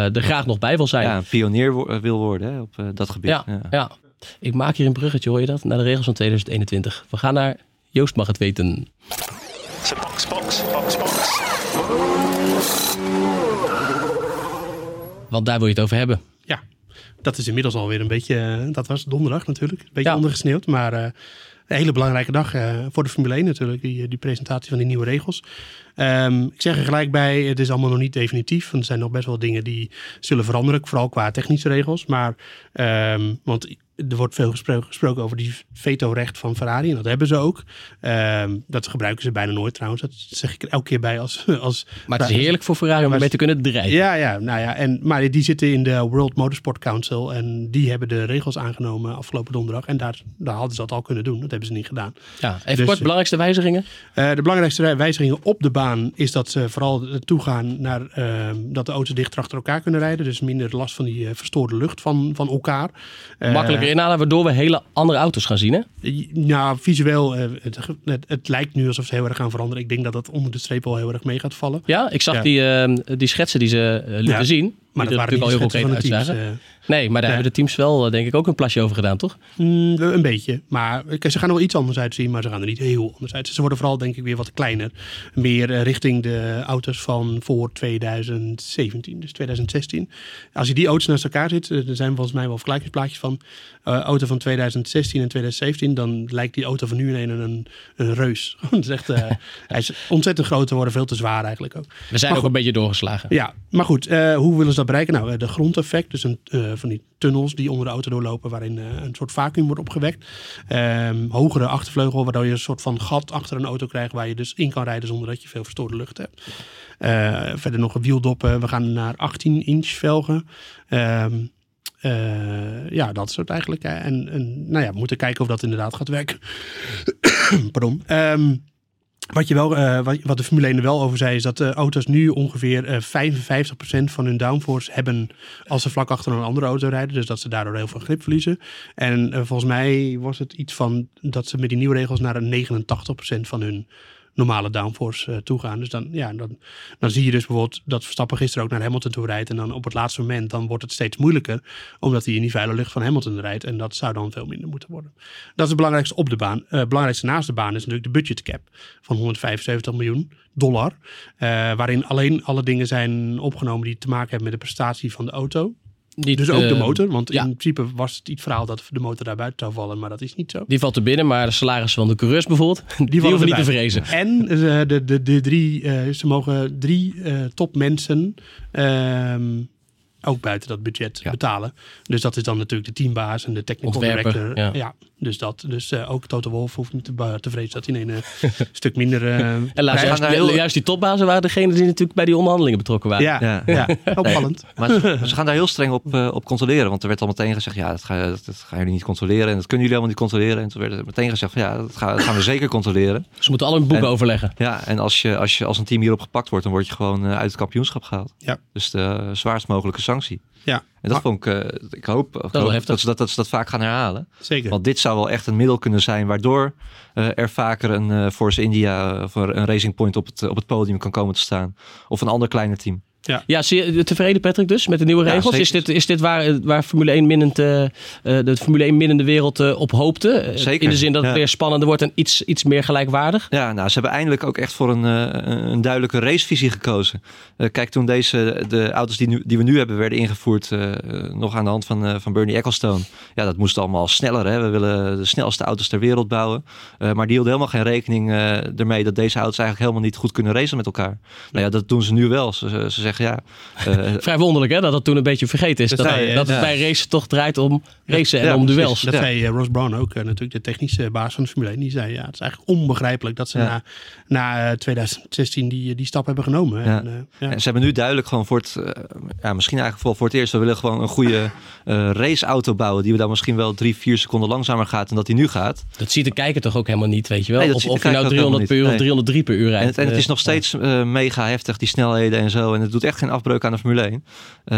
eh, er graag nog bij wil zijn. Ja, een pionier wo- wil worden hè, op dat gebied. Ja, ja. Ik maak hier een bruggetje, hoor je dat? Naar de regels van 2021. We gaan naar Joost mag het weten. Box, box, box, box. Want daar wil je het over hebben. Ja, dat is inmiddels alweer een beetje. eh, Dat was donderdag natuurlijk. Een beetje Ja. ondergesneeuwd. Maar eh, een hele belangrijke dag eh, voor de Formule 1 natuurlijk. Die, die presentatie van die nieuwe regels. Ehm, ik zeg er gelijk bij, het is allemaal nog niet definitief. Want er zijn nog best wel dingen die zullen veranderen. Vooral qua technische regels. Maar, ehm, want er wordt veel gespro- gesproken over die veto-recht van Ferrari. En dat hebben ze ook. Ehm, dat gebruiken ze bijna nooit trouwens. Dat zeg ik er elke keer bij als... als Maar het is heerlijk voor Ferrari om ermee te kunnen drijven. ja, ja, nou ja. En, maar die zitten in de World Motorsport Council. En die hebben de regels aangenomen afgelopen donderdag. En daar, daar hadden ze dat al kunnen doen. Dat hebben ze niet gedaan. Ja, even Dus- kort, belangrijkste wijzigingen. Eh, de belangrijkste wijzigingen op de baan is dat ze vooral toegaan naar ehm, dat de auto's dichter achter elkaar kunnen rijden. Dus minder last van die eh, verstoorde lucht van, van elkaar. Eh, Makkelijker waardoor we hele andere auto's gaan zien, hè? Nou, visueel, eh, het, het, het lijkt nu alsof ze heel erg gaan veranderen. Ik denk dat dat onder de streep wel heel erg mee gaat vallen. Ja, ik zag Ja. Die, eh, die schetsen die ze eh, lieten Ja, zien. Maar dat waren natuurlijk al heel de teams. eh. Nee, maar daar hebben de teams wel, eh, denk ik, ook een plasje over gedaan, toch? Mm, een beetje. Maar ze gaan er wel iets anders uitzien, maar ze gaan er niet heel anders uit. Ze worden vooral, denk ik, weer wat kleiner. Meer eh, richting de auto's van voor 2017, dus 2016. Als je die auto's naast elkaar zit, er zijn volgens mij wel vergelijkingsplaatjes van. auto van 2016 en 2017, dan lijkt die auto van nu in een, een, een reus. Het is echt, hij is ontzettend groot te worden, veel te zwaar eigenlijk ook. We zijn Maar ook een beetje doorgeslagen. Ja, maar goed, hoe willen ze dat bereiken? Nou, de grondeffect, dus een, eh, van die tunnels die onder de auto doorlopen, waarin eh, een soort vacuüm wordt opgewekt. Ehm, hogere achtervleugel, waardoor je een soort van gat achter een auto krijgt waar je dus in kan rijden zonder dat je veel verstoorde lucht hebt. Eh, verder nog wieldoppen. We gaan naar 18 inch velgen. Ehm, eh, ja, dat soort eigenlijk. en nou ja, we moeten kijken of dat inderdaad gaat werken. Pardon. Ehm, wat, je wel, eh, wat, de Formule 1 er wel over zei, is dat de auto's nu ongeveer eh 55% van hun downforce hebben als ze vlak achter een andere auto rijden. Dus dat ze daardoor heel veel grip verliezen. En volgens mij was het iets van dat ze met die nieuwe regels naar een 89% van hun normale downforce eh, toe gaan. Dus dan, ja, dan, dan zie je dus bijvoorbeeld dat Verstappen gisteren ook naar Hamilton toe rijdt. En dan op het laatste moment dan wordt het steeds moeilijker. Omdat hij in die vuile lucht van Hamilton rijdt. En dat zou dan veel minder moeten worden. Dat is het belangrijkste op de baan. Eh, het belangrijkste naast de baan is natuurlijk de budget cap van 175 miljoen dollar. Eh, waarin alleen alle dingen zijn opgenomen die te maken hebben met de prestatie van de auto. Niet, Dus ook de eh, motor. Want ja. in principe was het het verhaal dat de motor daar buiten zou vallen. Maar dat is niet zo. Die valt er binnen, maar de salarissen van de coureurs bijvoorbeeld, die, vallen hoeven niet te vrezen. En eh, de, de, de drie, eh, ze mogen drie topmensen ehm, ook buiten dat budget Ja. betalen. Dus dat is dan natuurlijk de teambaas en de technical Ontwerper, director. ja. Ja. dus dat. Dus eh, ook Toto Wolff hoeft niet te, vrezen dat hij een eh, stuk minder... eh, En laat Wij juist, gaan daar heel- juist die topbazen waren degene die natuurlijk bij die onderhandelingen betrokken waren. ja, Ja. ja. opvallend. Maar ze, ze gaan daar heel streng op, eh, op controleren. Want er werd al meteen gezegd, ja, dat, ga, dat, dat gaan jullie niet controleren. En dat kunnen jullie allemaal niet controleren. En toen werd er meteen gezegd, van, ja, dat, ga- dat gaan we zeker controleren. Ze moeten alle hun boeken En- overleggen. Ja, en als je, als je als een team hierop gepakt wordt, dan word je gewoon eh, uit het kampioenschap gehaald. Ja. Dus de eh, zwaarst mogelijke sanctie. Ja, En dat vond ik, eh, ik hoop, ik wel hoop heftig. dat, ze dat, dat ze dat vaak gaan herhalen. zeker. Want dit zou wel echt een middel kunnen zijn waardoor eh, er vaker een eh, Force India of een Racing Point op het, op het podium kan komen te staan. Of een ander kleiner team. Ja, zie je tevreden Patrick dus met de nieuwe Ja, regels? zeker. is, dit, is dit waar, waar Formule 1 minnend, eh, eh, de Formule 1 minnende wereld eh, op hoopte? Eh, Zeker, In de zin dat het ja. weer spannender wordt en iets, iets meer gelijkwaardig? Ja, nou, ze hebben eindelijk ook echt voor een, eh, een duidelijke racevisie gekozen. Eh, kijk, toen deze, de auto's die, nu, die we nu hebben werden ingevoerd, eh, eh, nog aan de hand van, eh, van Bernie Ecclestone. Ja, dat moest allemaal sneller. Hè? We willen de snelste auto's ter wereld bouwen. Eh, maar die hielden helemaal geen rekening eh, ermee dat deze auto's eigenlijk helemaal niet goed kunnen racen met elkaar. Nou ja, dat doen ze nu wel. Ze, ze ze zeggen ja. eh, Vrij wonderlijk hè, dat dat toen een beetje vergeten is. Dat je, dat het bij racen toch draait om racen en Ja, om duels. Dat Ja. zei eh, Ross Brown ook, eh, natuurlijk de technische baas van de Formule 1. Die zei, ja, het is eigenlijk onbegrijpelijk dat ze Ja. na, na eh, 2016 die, die stap hebben genomen. Ja. En, eh, ja. En ze hebben nu duidelijk gewoon voor het, ja, misschien eigenlijk wel voor het eerst, we willen gewoon een goede raceauto bouwen die we dan misschien wel drie, vier seconden langzamer gaat dan dat die nu gaat. Dat ziet de kijker toch ook helemaal niet, weet je wel? Nee, of of je nou kijker ook 300 per uur helemaal of niet. 303 per uur rijdt. En het, en het is nog steeds mega heftig, die snelheden en zo. En het doet echt geen afbreuk aan de Formule 1. Eh,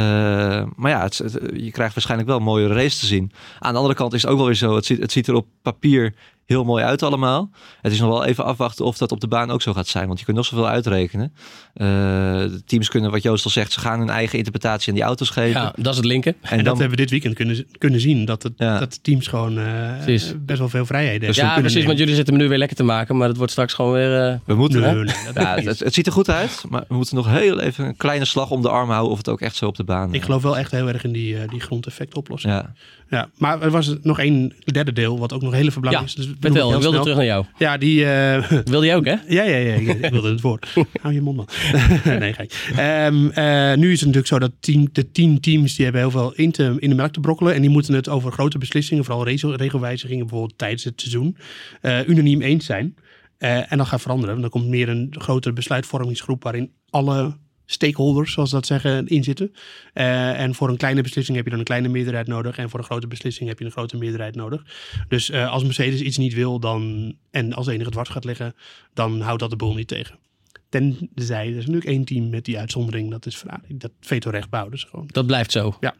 maar ja, het, je krijgt waarschijnlijk wel een mooie race te zien. Aan de andere kant is het ook wel weer zo. Het ziet, het ziet er op papier heel mooi uit allemaal. Het is nog wel even afwachten of dat op de baan ook zo gaat zijn. Want je kunt nog zoveel uitrekenen. Eh, de teams kunnen, wat Joost al zegt, ze gaan hun eigen interpretatie aan die auto's geven. Ja, dat is het linker. En, en dat dan, hebben we dit weekend kunnen, kunnen zien. Dat, het, Ja. dat teams gewoon eh, best wel veel vrijheden Dus hebben ja, precies, want jullie zitten me nu weer lekker te maken, maar het wordt straks gewoon weer... eh, we moeten... Nee, hè? nee, dat Ja, het, het ziet er goed uit, maar we moeten nog heel even een kleine slag om de arm houden of het ook echt zo op de baan. Ik geloof wel echt heel erg in die, eh, die grondeffect oplossing. Ja. Ja, maar er was nog één derde deel, wat ook nog heel belangrijk is. Dus vertel, heel ik wilde terug naar jou. Ja, die... eh, Wilde jij ook, hè? Ja, ja, ja. Ik, ik wilde het woord. Hou je mond man. nee, gek. Ehm, eh, nu is het natuurlijk zo dat tien, de tien teams die hebben heel veel in, te, in de melk te brokkelen. En die moeten het over grote beslissingen, vooral regel- regelwijzigingen bijvoorbeeld tijdens het seizoen, eh, unaniem eens zijn. En dat gaat veranderen. Want dan komt meer een grotere besluitvormingsgroep waarin alle stakeholders, zoals ze dat zeggen, in zitten. Eh, en voor een kleine beslissing heb je dan een kleine meerderheid nodig. En voor een grote beslissing heb je een grote meerderheid nodig. Dus eh, als Mercedes iets niet wil dan, en als enige dwars gaat liggen, dan houdt dat de boel niet tegen. Tenzij, er is natuurlijk één team met die uitzondering, dat is Ferrari. Dat vetorecht ze gewoon. Dat blijft zo. Ja.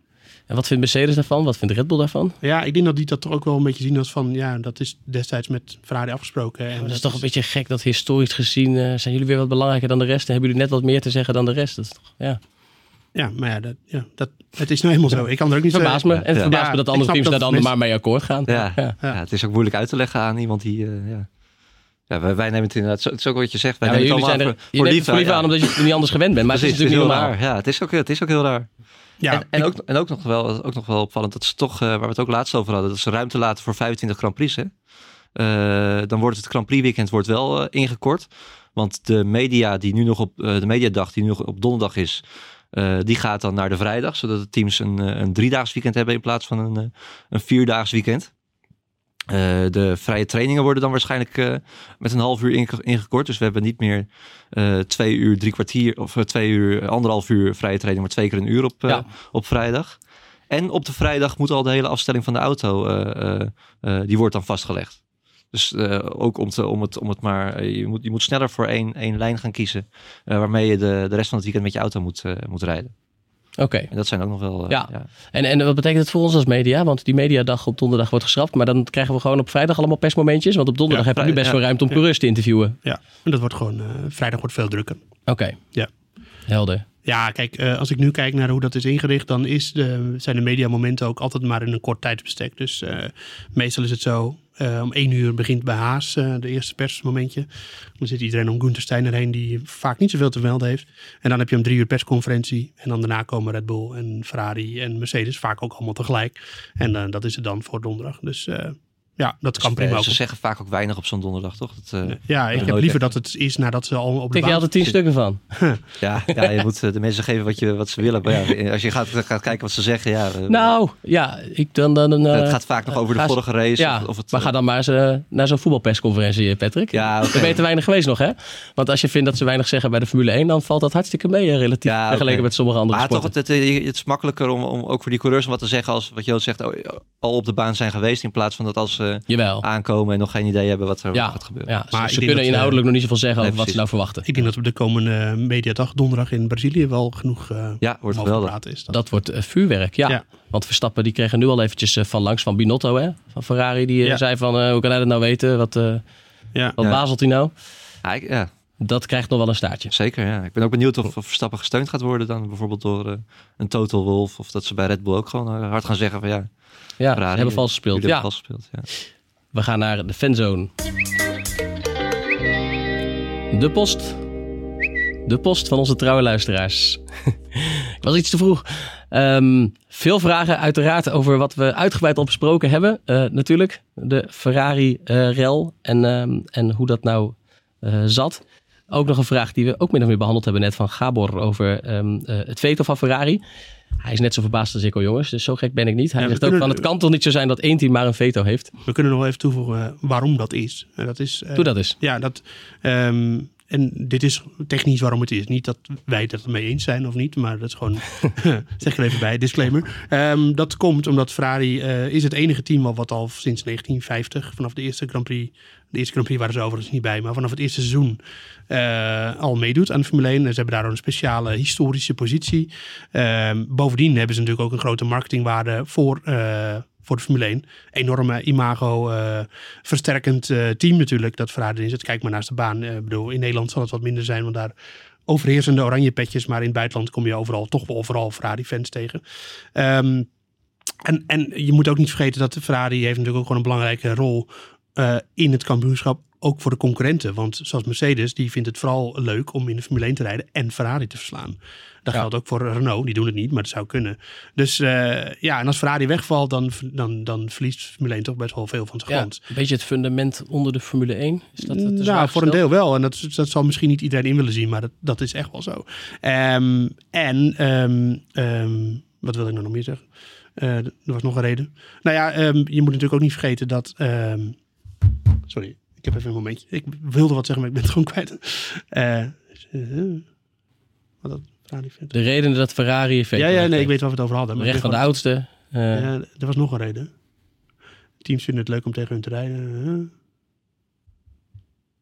En wat vindt Mercedes daarvan? Wat vindt Red Bull daarvan? Ja, ik denk dat die dat toch ook wel een beetje zien als van, ja, dat is destijds met Ferrari afgesproken. En dat is toch een beetje gek dat historisch gezien eh, zijn jullie weer wat belangrijker dan de rest. En hebben jullie net wat meer te zeggen dan de rest. Dat is toch, ja. Ja, maar ja, dat, ja dat, het is nou helemaal zo. Ik kan er ook niet Verbaast me. En het Ja. verbaast Ja, me dat andere teams daar dat dan mensen- maar mee akkoord gaan. ja. Ja. Ja, het is ook moeilijk uit te leggen aan iemand die... eh, ja. Ja, wij, wij nemen het inderdaad, zo- het is ook wat je zegt, wij Ja, nemen jullie het zijn er, je voor, voor neemt lief. het voor lief ja. aan omdat je het niet anders gewend bent. Maar Precies, het is natuurlijk heel normaal. raar. Ja, het is ook, het is ook heel raar. Ja, en, en, ik- ook, en ook, nog wel, ook nog wel opvallend, dat ze toch, eh, waar we het ook laatst over hadden, dat ze ruimte laten voor 25 Grand Prix. Hè? Eh, dan wordt het Grand Prix weekend wordt wel eh, ingekort. Want de media die nu nog op de mediadag die nu nog op donderdag is, die gaat dan naar de vrijdag, zodat de teams een, een driedaags weekend hebben in plaats van een, een vierdaags weekend. Eh, de vrije trainingen worden dan waarschijnlijk eh, met een half uur inge- ingekort. Dus we hebben niet meer eh, twee uur, drie kwartier of twee uur, anderhalf uur vrije training, maar twee keer een uur op, Ja. op vrijdag. En op de vrijdag moet al de hele afstelling van de auto, die wordt dan vastgelegd. Dus ook om, te, om, het, om het maar, je moet, je moet sneller voor één, één lijn gaan kiezen. waarmee je de, de rest van het weekend met je auto moet, moet rijden. Oké. En dat zijn ook nog wel. eh, Ja. En, en wat betekent het voor ons als media? Want die mediadag op donderdag wordt geschrapt. Maar dan krijgen we gewoon op vrijdag allemaal persmomentjes. Want op donderdag Ja, heb je nu best wel ruimte om coureurs te interviewen. ja, en dat wordt gewoon, eh, vrijdag wordt veel drukker. Oké. Ja. Helder. Ja, kijk, eh, als ik nu kijk naar hoe dat is ingericht, dan is de, zijn de mediamomenten ook altijd maar in een kort tijdsbestek. Dus eh, meestal is het zo, eh, om één uur begint bij Haas de eerste persmomentje. Dan zit iedereen om Gunther Steiner heen, die vaak niet zoveel te melden heeft. En dan heb je om drie uur persconferentie. En dan daarna komen Red Bull en Ferrari en Mercedes, vaak ook allemaal tegelijk. En dat is het dan voor donderdag. Dus ja, dat kan prima Eh, ook. Ze zeggen vaak ook weinig op zo'n donderdag, toch? Dat, eh, Ja, ik heb liever echt. dat het is nadat ze al op de Tik je altijd tien stukken van? ja, ja, je moet eh, de mensen geven wat, je, wat ze willen. Maar ja, als je gaat, gaat kijken wat ze zeggen, ja. Nou, ja. Ik dan, dan, dan, eh, het gaat vaak nog over de vorige race. Ja, of, of het, maar ga dan maar eens naar zo'n voetbalpersconferentie, Patrick. Ja, oké. Er ben je te weinig geweest nog, hè? Want als je vindt dat ze weinig zeggen bij de Formule 1, dan valt dat hartstikke mee, hè, relatief Ja, vergeleken met sommige andere Maar toch, sporten. het, het, het is makkelijker om, om ook voor die coureurs om wat te zeggen als wat Joost zegt, oh, al op de baan zijn geweest. In plaats van dat als ze Jawel. aankomen en nog geen idee hebben wat er Ja, gaat gebeuren. ja, Maar ze, kunnen dat, inhoudelijk nog niet zoveel zeggen nee, over wat ze nou verwachten. Ik denk dat op de komende mediadag donderdag in Brazilië wel genoeg eh Ja, wordt geweldig. praten is. Dat wordt eh, vuurwerk, ja. Ja. Want Verstappen die kregen nu al eventjes eh, van langs van Binotto, hè? Van Ferrari. Die eh, Ja. zei van, eh, hoe kan hij dat nou weten? Wat, eh Ja. wat Ja. bazelt hij nou? Ja, ik- ja. Dat krijgt nog wel een staartje. Zeker, ja. Ik ben ook benieuwd of, of Verstappen gesteund gaat worden dan bijvoorbeeld door eh, een Total Wolf. Of dat ze bij Red Bull ook gewoon eh, hard gaan zeggen van ja, Ja, Ferrari, hebben vals gespeeld. Ja, vals gespeeld. Ja. we gaan naar de fanzone. De post. De post van onze trouwe luisteraars. Ik was iets te vroeg. Ehm, veel vragen uiteraard over wat we uitgebreid al besproken hebben. Eh, natuurlijk, de Ferrari-rel en, ehm, en hoe dat nou zat. Ook nog een vraag die we ook min of meer behandeld hebben net van Gabor over ehm, eh, het veto van Ferrari. Hij is net zo verbaasd als ik al jongens, dus zo gek ben ik niet. Hij Ja, zegt ook van het kan toch niet zo zijn dat één team maar een veto heeft. We kunnen nog even toevoegen waarom dat is. En dat is eh, Doe dat eens. Ja, dat, ehm, en dit is technisch waarom het is. Niet dat wij het mee eens zijn of niet, maar dat is gewoon, zeg er even bij, disclaimer. Ehm, dat komt omdat Ferrari eh, is het enige team wat al sinds 1950, vanaf de eerste Grand Prix, de eerste Grand Prix waren ze overigens niet bij, maar vanaf het eerste seizoen eh, al meedoet aan de Formule 1. En ze hebben daar een speciale historische positie. Ehm, bovendien hebben ze natuurlijk ook een grote marketingwaarde voor, eh, voor de Formule 1. Enorme imago eh, versterkend eh, team natuurlijk dat Ferrari zit. Kijk maar naast de baan. Eh, Ik bedoel, in Nederland zal het wat minder zijn, want daar overheersende oranje petjes. Maar in het buitenland kom je overal toch wel overal Ferrari-fans tegen. Ehm, en, en je moet ook niet vergeten dat Ferrari heeft natuurlijk ook gewoon een belangrijke rol eh, in het kampioenschap. Ook voor de concurrenten. Want zoals Mercedes, die vindt het vooral leuk om in de Formule 1 te rijden en Ferrari te verslaan. Dat Ja. geldt ook voor Renault, die doen het niet, maar dat zou kunnen. Dus eh, ja, en als Ferrari wegvalt, dan, dan, dan verliest Formule 1 toch best wel veel van zijn Ja, glans. een beetje het fundament onder de Formule 1. Is dat zwaar voor een deel wel. En dat, dat zal misschien niet iedereen in willen zien, maar dat, dat is echt wel zo. Ehm, en, ehm, ehm, wat wil ik nou nog meer zeggen? Eh, er was nog een reden. Nou ja, je moet natuurlijk ook niet vergeten dat... sorry, ik heb even een momentje. Ik wilde wat zeggen, maar ik ben het gewoon kwijt. Wat dat? Ferrari vindt. De reden dat Ferrari... veto Ja, ja, heeft. nee, ik weet waar we het over hadden. maar Recht van de oudste. eh, Ja, er was nog een reden. Teams vinden het leuk om tegen hun te rijden. Eh.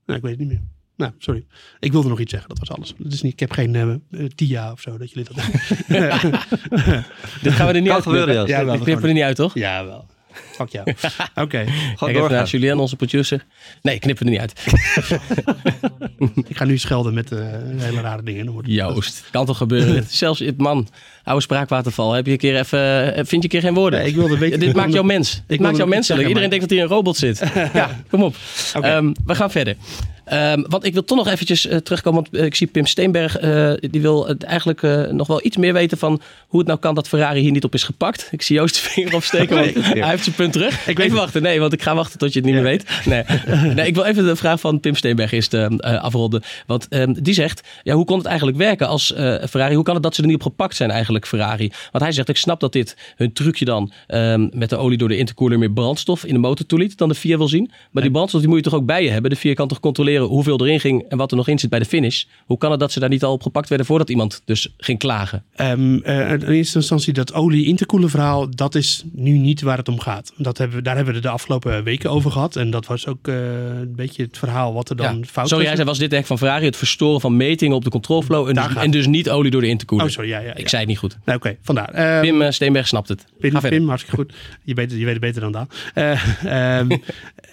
Nou, ik weet het niet meer. Nou, sorry. Ik wilde nog iets zeggen, dat was alles. Het is niet, ik heb geen eh, TIA of zo, dat jullie dat Dit gaan we er niet Kan uit. gebeuren, ja. Ja, we er niet uit, toch? Ja, wel. Fuck jou. Oké. Gewoon even doorgaan. naar Julien, onze producer. Nee, knip er niet uit. Ik ga nu schelden met eh, hele rare dingen. Joost, kan toch gebeuren? Zelfs, man, oude spraakwaterval. Heb je een keer even, eh, vind je een keer geen woorden? Nee, ik wilde weten- dit maakt jou mens. Dit wilde maakt jou menselijk. Iedereen denkt dat hier een robot zit. ja, kom op. Ehm, we gaan verder. Ehm, want ik wil toch nog eventjes eh, terugkomen. Want eh, ik zie Pim Steenberg. eh, die wil het eigenlijk nog wel iets meer weten van hoe het nou kan dat Ferrari hier niet op is gepakt. Ik zie Joost de vinger opsteken. want hij heeft zijn punt terug. Ik weet even wachten. Nee, want ik ga wachten tot je het niet meer weet. Nee. nee, ik wil even de vraag van Pim Steenberg eerst eh, eh, afronden. Want ehm, die zegt, ja, hoe kon het eigenlijk werken als Ferrari? Hoe kan het dat ze er niet op gepakt zijn eigenlijk, Ferrari? Want hij zegt, ik snap dat dit hun trucje dan ehm, met de olie door de intercooler meer brandstof in de motor toeliet dan de VIA wil zien. Maar die brandstof die moet je toch ook bij je hebben? De VIA kan toch controleren hoeveel erin ging en wat er nog in zit bij de finish? Hoe kan het dat ze daar niet al op gepakt werden voordat iemand dus ging klagen? Ehm, eh, in eerste instantie dat olie interkoelen verhaal, dat is nu niet waar het om gaat. Dat hebben, we- daar hebben we de afgelopen weken over gehad. En dat was ook eh, een beetje het verhaal wat er dan Ja. fout Sorry, was. hij zei, was dit echt van Ferrari het verstoren van metingen op de controlflow en, dus, en dus niet olie door de intercooler? Oh, sorry, ja, ja. Ik zei het niet goed. Nou, Oké, vandaar. Ehm, Pim eh, Steenberg snapt het. Pim. Pim, hartstikke goed. Je weet, het- je weet het beter dan Daan. Eh, ehm,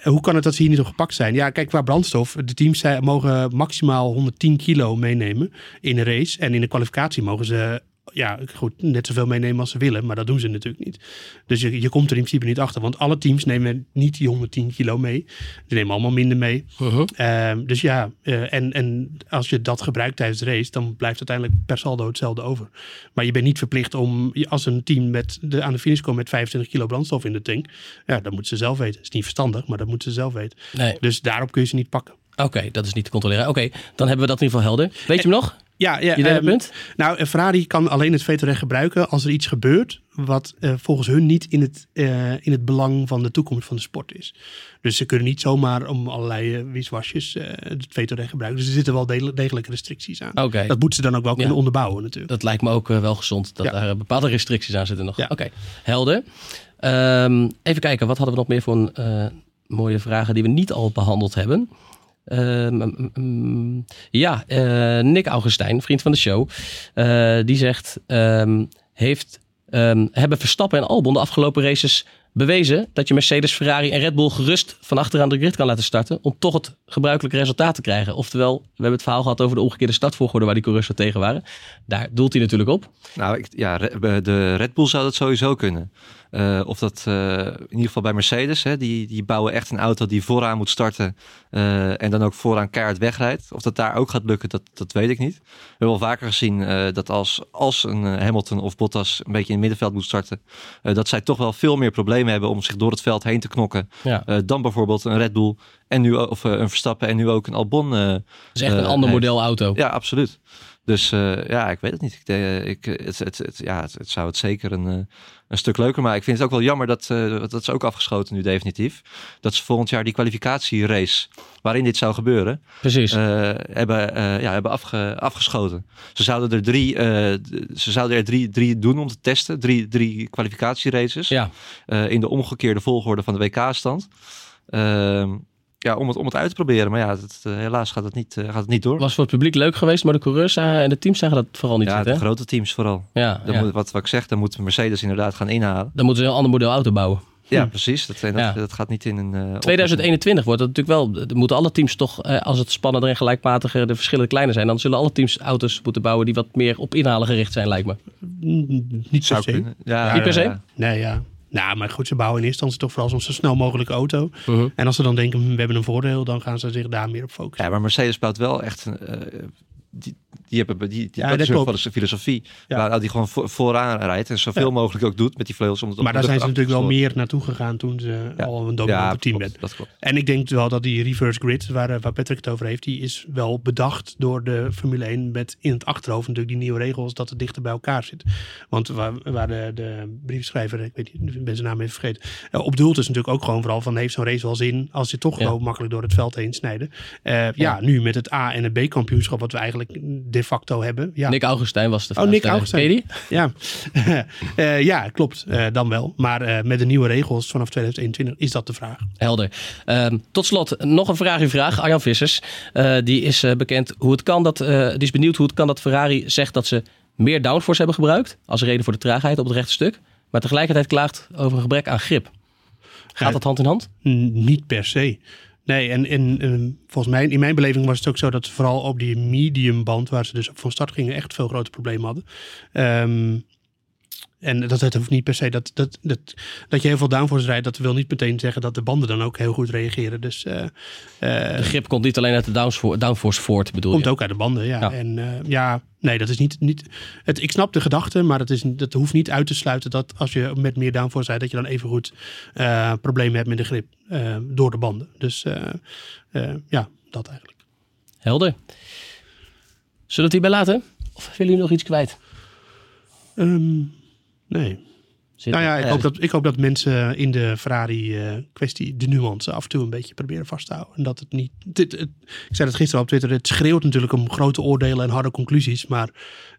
hoe kan het dat ze hier niet op gepakt zijn? Ja, kijk, qua brandstof. De teams zijn- mogen maximaal 110 kilo meenemen in een race. En in de kwalificatie mogen ze ja, goed, net zoveel meenemen als ze willen. Maar dat doen ze natuurlijk niet. Dus je, je komt er in principe niet achter. Want alle teams nemen niet die 110 kilo mee. Ze nemen allemaal minder mee. Mhm. Ehm, dus ja, eh, en, en als je dat gebruikt tijdens de race, dan blijft uiteindelijk per saldo hetzelfde over. Maar je bent niet verplicht om, als een team met de, aan de finish komt met 25 kilo brandstof in de tank, ja, dat moeten ze zelf weten. is niet verstandig, maar dat moeten ze zelf weten. Nee. Dus daarop kun je ze niet pakken. Oké, dat is niet te controleren. Oké, dan hebben we dat in ieder geval helder. Weet je hem nog? Ja, ja Je ehm, punt? Nou, Ferrari kan alleen het vetorecht gebruiken als er iets gebeurt wat eh, volgens hun niet in het, eh, in het belang van de toekomst van de sport is. Dus ze kunnen niet zomaar om allerlei wieswasjes eh, het vetorecht gebruiken. Dus er zitten wel degelijk- degelijke restricties aan. Dat moeten ze dan ook wel kunnen onderbouwen natuurlijk. Dat lijkt me ook wel gezond, dat Ja. daar bepaalde restricties aan zitten nog. Ja. Oké, helder. Ehm, even kijken, wat hadden we nog meer voor een, mooie vragen die we niet al behandeld hebben? Ehm, ja, eh, Nick Augustijn, vriend van de show, eh, die zegt: ehm, heeft, ehm, Hebben Verstappen en Albon de afgelopen races bewezen dat je Mercedes, Ferrari en Red Bull gerust van achteraan de grid kan laten starten. Om toch het gebruikelijke resultaat te krijgen. Oftewel, we hebben het verhaal gehad over de omgekeerde startvolgorde waar die coureurs tegen waren. Daar doelt hij natuurlijk op. Nou, ik, ja, de Red Bull zou dat sowieso kunnen. Eh, of dat eh, in ieder geval bij Mercedes, hè, die, die bouwen echt een auto die vooraan moet starten eh, en dan ook vooraan keihard wegrijdt. Of dat daar ook gaat lukken, dat, dat weet ik niet. We hebben al vaker gezien dat als, als een Hamilton of Bottas een beetje in het middenveld moet starten, dat zij toch wel veel meer problemen hebben om zich door het veld heen te knokken Ja. dan bijvoorbeeld een Red Bull en nu, of een Verstappen en nu ook een Albon. Dat is echt een ander model auto. Ja, absoluut. Dus eh, ja, ik weet het niet. Ik, denk, ik, het, het, het, ja, het, het zou het zeker een, eh, een stuk leuker maken. Ik vind het ook wel jammer dat, eh, dat is ook afgeschoten nu definitief. Dat ze volgend jaar die kwalificatierace waarin dit zou gebeuren, Precies. eh, hebben, eh, ja, hebben afge, afgeschoten. Ze zouden er drie, eh, ze zouden er drie, drie doen om te testen. Drie, drie kwalificatieraces ja. eh, in de omgekeerde volgorde van de WK-stand. Ja, om het, om het uit te proberen. Maar ja, het, eh, helaas gaat het, niet, eh, gaat het niet door. Was voor het publiek leuk geweest, maar de coureurs zagen, en de teams zagen dat vooral niet ja, zitten. de hè? grote teams vooral. Ja, Dan ja. moet, wat, wat ik zeg, dan moet Mercedes inderdaad gaan inhalen. Dan moeten ze een ander model auto bouwen. Ja, precies. Dat, en dat, Ja. dat gaat niet in een... eh, 2021 wordt dat natuurlijk wel. Dan moeten alle teams toch, eh, als het spannender en gelijkmatiger de verschillen kleiner zijn, dan zullen alle teams auto's moeten bouwen die wat meer op inhalen gericht zijn, lijkt me. Niet per se. Ja, Niet per se? ja. Nee, ja. Nou, maar goed, ze bouwen in eerste instantie toch vooral zo'n zo snel mogelijke auto. Mhm. En als ze dan denken, hm, we hebben een voordeel, dan gaan ze zich daar meer op focussen. Ja, maar Mercedes bouwt wel echt... die, die hebben die, die Ja, dat is een filosofie. Ja. Waar die gewoon voor- vooraan rijdt en zoveel Ja. mogelijk ook doet met die vleugels. Om het maar daar zijn ze natuurlijk wel meer naartoe gegaan toen ze al een dominante team werd. dat klopt. En ik denk wel dat die reverse grid, waar, eh, waar Patrick het over heeft, die is wel bedacht door de Formule 1 met in het achterhoofd natuurlijk die nieuwe regels dat het dichter bij elkaar zit. Want waar, waar de, de briefschrijver, ik weet niet, ik ben zijn naam even vergeten, eh, op doelt is natuurlijk ook gewoon vooral van heeft zo'n race wel zin als je toch gewoon makkelijk door het veld heen snijden. Eh, ja. nu met het A en het B kampioenschap wat we eigenlijk de facto hebben. Ja, Nick Augustijn was de Oh, Nick. Augustijn. Ja. Eh, ja klopt. Eh, dan wel. Maar eh, met de nieuwe regels vanaf 2021 is dat de vraag. Helder. Ehm, tot slot nog een vraag in vraag. Arjan Vissers, die is bekend hoe het kan dat, die is benieuwd hoe het kan dat Ferrari zegt dat ze meer downforce hebben gebruikt als reden voor de traagheid op het rechte stuk, maar tegelijkertijd klaagt over een gebrek aan grip. Gaat dat hand in hand? Niet per se. Nee, en, en, en volgens mij, in mijn beleving was het ook zo dat ze vooral op die medium band, waar ze dus van start gingen, echt veel grote problemen hadden. Ehm, en dat, dat hoeft niet per se, dat, dat, dat, dat je heel veel downforce rijdt, dat wil niet meteen zeggen dat de banden dan ook heel goed reageren. Dus eh, eh, De grip komt niet alleen uit de downforce, downforce voort, bedoel komt je? ook uit de banden, ja. Ja. En eh, ja, nee, dat is niet, niet het, ik snap de gedachte, maar het is, dat hoeft niet uit te sluiten dat als je met meer downforce rijdt, dat je dan even goed problemen hebt met de grip door de banden. Dus ja, dat eigenlijk. Helder. Zullen we het hierbij laten? Of willen jullie nog iets kwijt? Ehm, nee. Zit- Nou ja, ik, eh, hoop dat, ik hoop dat mensen in de Ferrari-kwestie de nuance af en toe een beetje proberen vast te houden. En dat het niet. Dit, het, ik zei het gisteren op Twitter. Het schreeuwt natuurlijk om grote oordelen en harde conclusies. Maar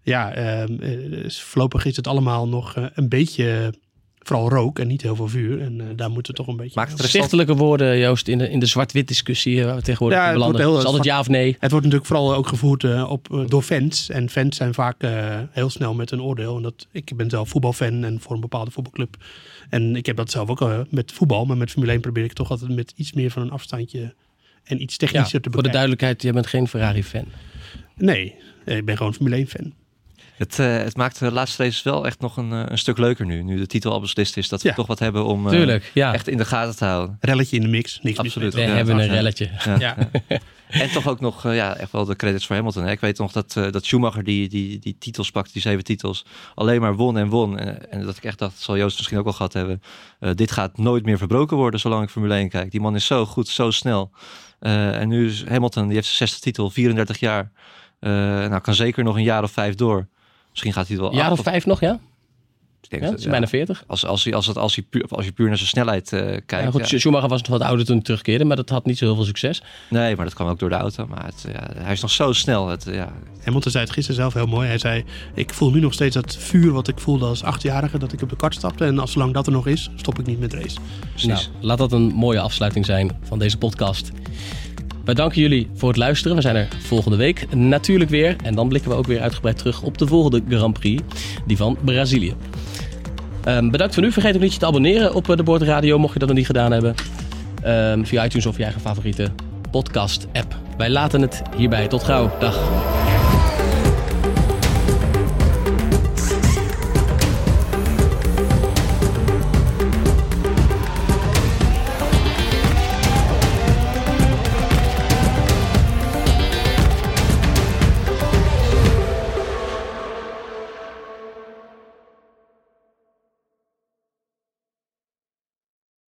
ja, ehm, eh, voorlopig is het allemaal nog eh, een beetje. Vooral rook en niet heel veel vuur. En eh, daar moeten we toch een beetje. Maakt het woorden, Joost, in de, in de zwart-wit discussie eh, waar we tegenwoordig Ja, in het wordt belanden. heel- is altijd ja of nee. Het wordt natuurlijk vooral ook gevoerd eh, op, eh, door fans. En fans zijn vaak eh, heel snel met een oordeel. En dat, ik ben zelf voetbalfan en voor een bepaalde voetbalclub. En ik heb dat zelf ook eh, met voetbal. Maar met Formule 1 probeer ik toch altijd met iets meer van een afstandje en iets Ja, technischer te voor de bekijken. duidelijkheid, jij bent geen Ferrari-fan. Nee, eh, ik ben gewoon Formule 1 fan. Het, eh, het maakt de laatste races wel echt nog een, eh, een stuk leuker nu. Nu de titel al beslist is. Dat we Ja. toch wat hebben om eh, Tuurlijk, ja. echt in de gaten te houden. Relletje in de mix, niks Absoluut. We hebben een relletje. Ja. En toch ook nog ja, echt wel de credits voor Hamilton. Hè. Ik weet nog dat, eh, dat Schumacher die, die, die titels pakte, die zeven titels, alleen maar won en won. En, en dat ik echt dacht, dat zal Joost misschien ook al gehad hebben. eh, dit gaat nooit meer verbroken worden zolang ik Formule 1 kijk. Die man is zo goed, zo snel. Eh, en nu is Hamilton, die heeft zijn zesde titel, 34 jaar. Eh, nou, kan zeker nog een jaar of vijf door. Misschien gaat hij het wel Jaar of vijf nog, ja? Ik denk Ja, dat- bijna 40. Als, als, hij, als, het, als, hij puur, als je puur naar zijn snelheid eh, kijkt. Ja, goed, ja. Schumacher was nog wat ouder toen hij terugkeerde, maar dat had niet zo heel veel succes. Nee, maar dat kwam ook door de auto. Maar het, ja, hij is nog zo snel. Het, ja, Hamilton zei het gisteren zelf heel mooi. Hij zei, ik voel nu nog steeds dat vuur wat ik voelde als achtjarige. Dat ik op de kart stapte. En als zolang dat er nog is, stop ik niet met race. precies. Nou, laat dat een mooie afsluiting zijn van deze podcast. Wij danken jullie voor het luisteren. We zijn er volgende week natuurlijk weer. En dan blikken we ook weer uitgebreid terug op de volgende Grand Prix, die van Brazilië. Ehm, bedankt voor nu. Vergeet ook niet te abonneren op eh, de Boordradio, mocht je dat nog niet gedaan hebben. Ehm, via iTunes of je eigen favoriete podcast-app. Wij laten het hierbij. Tot gauw. Dag.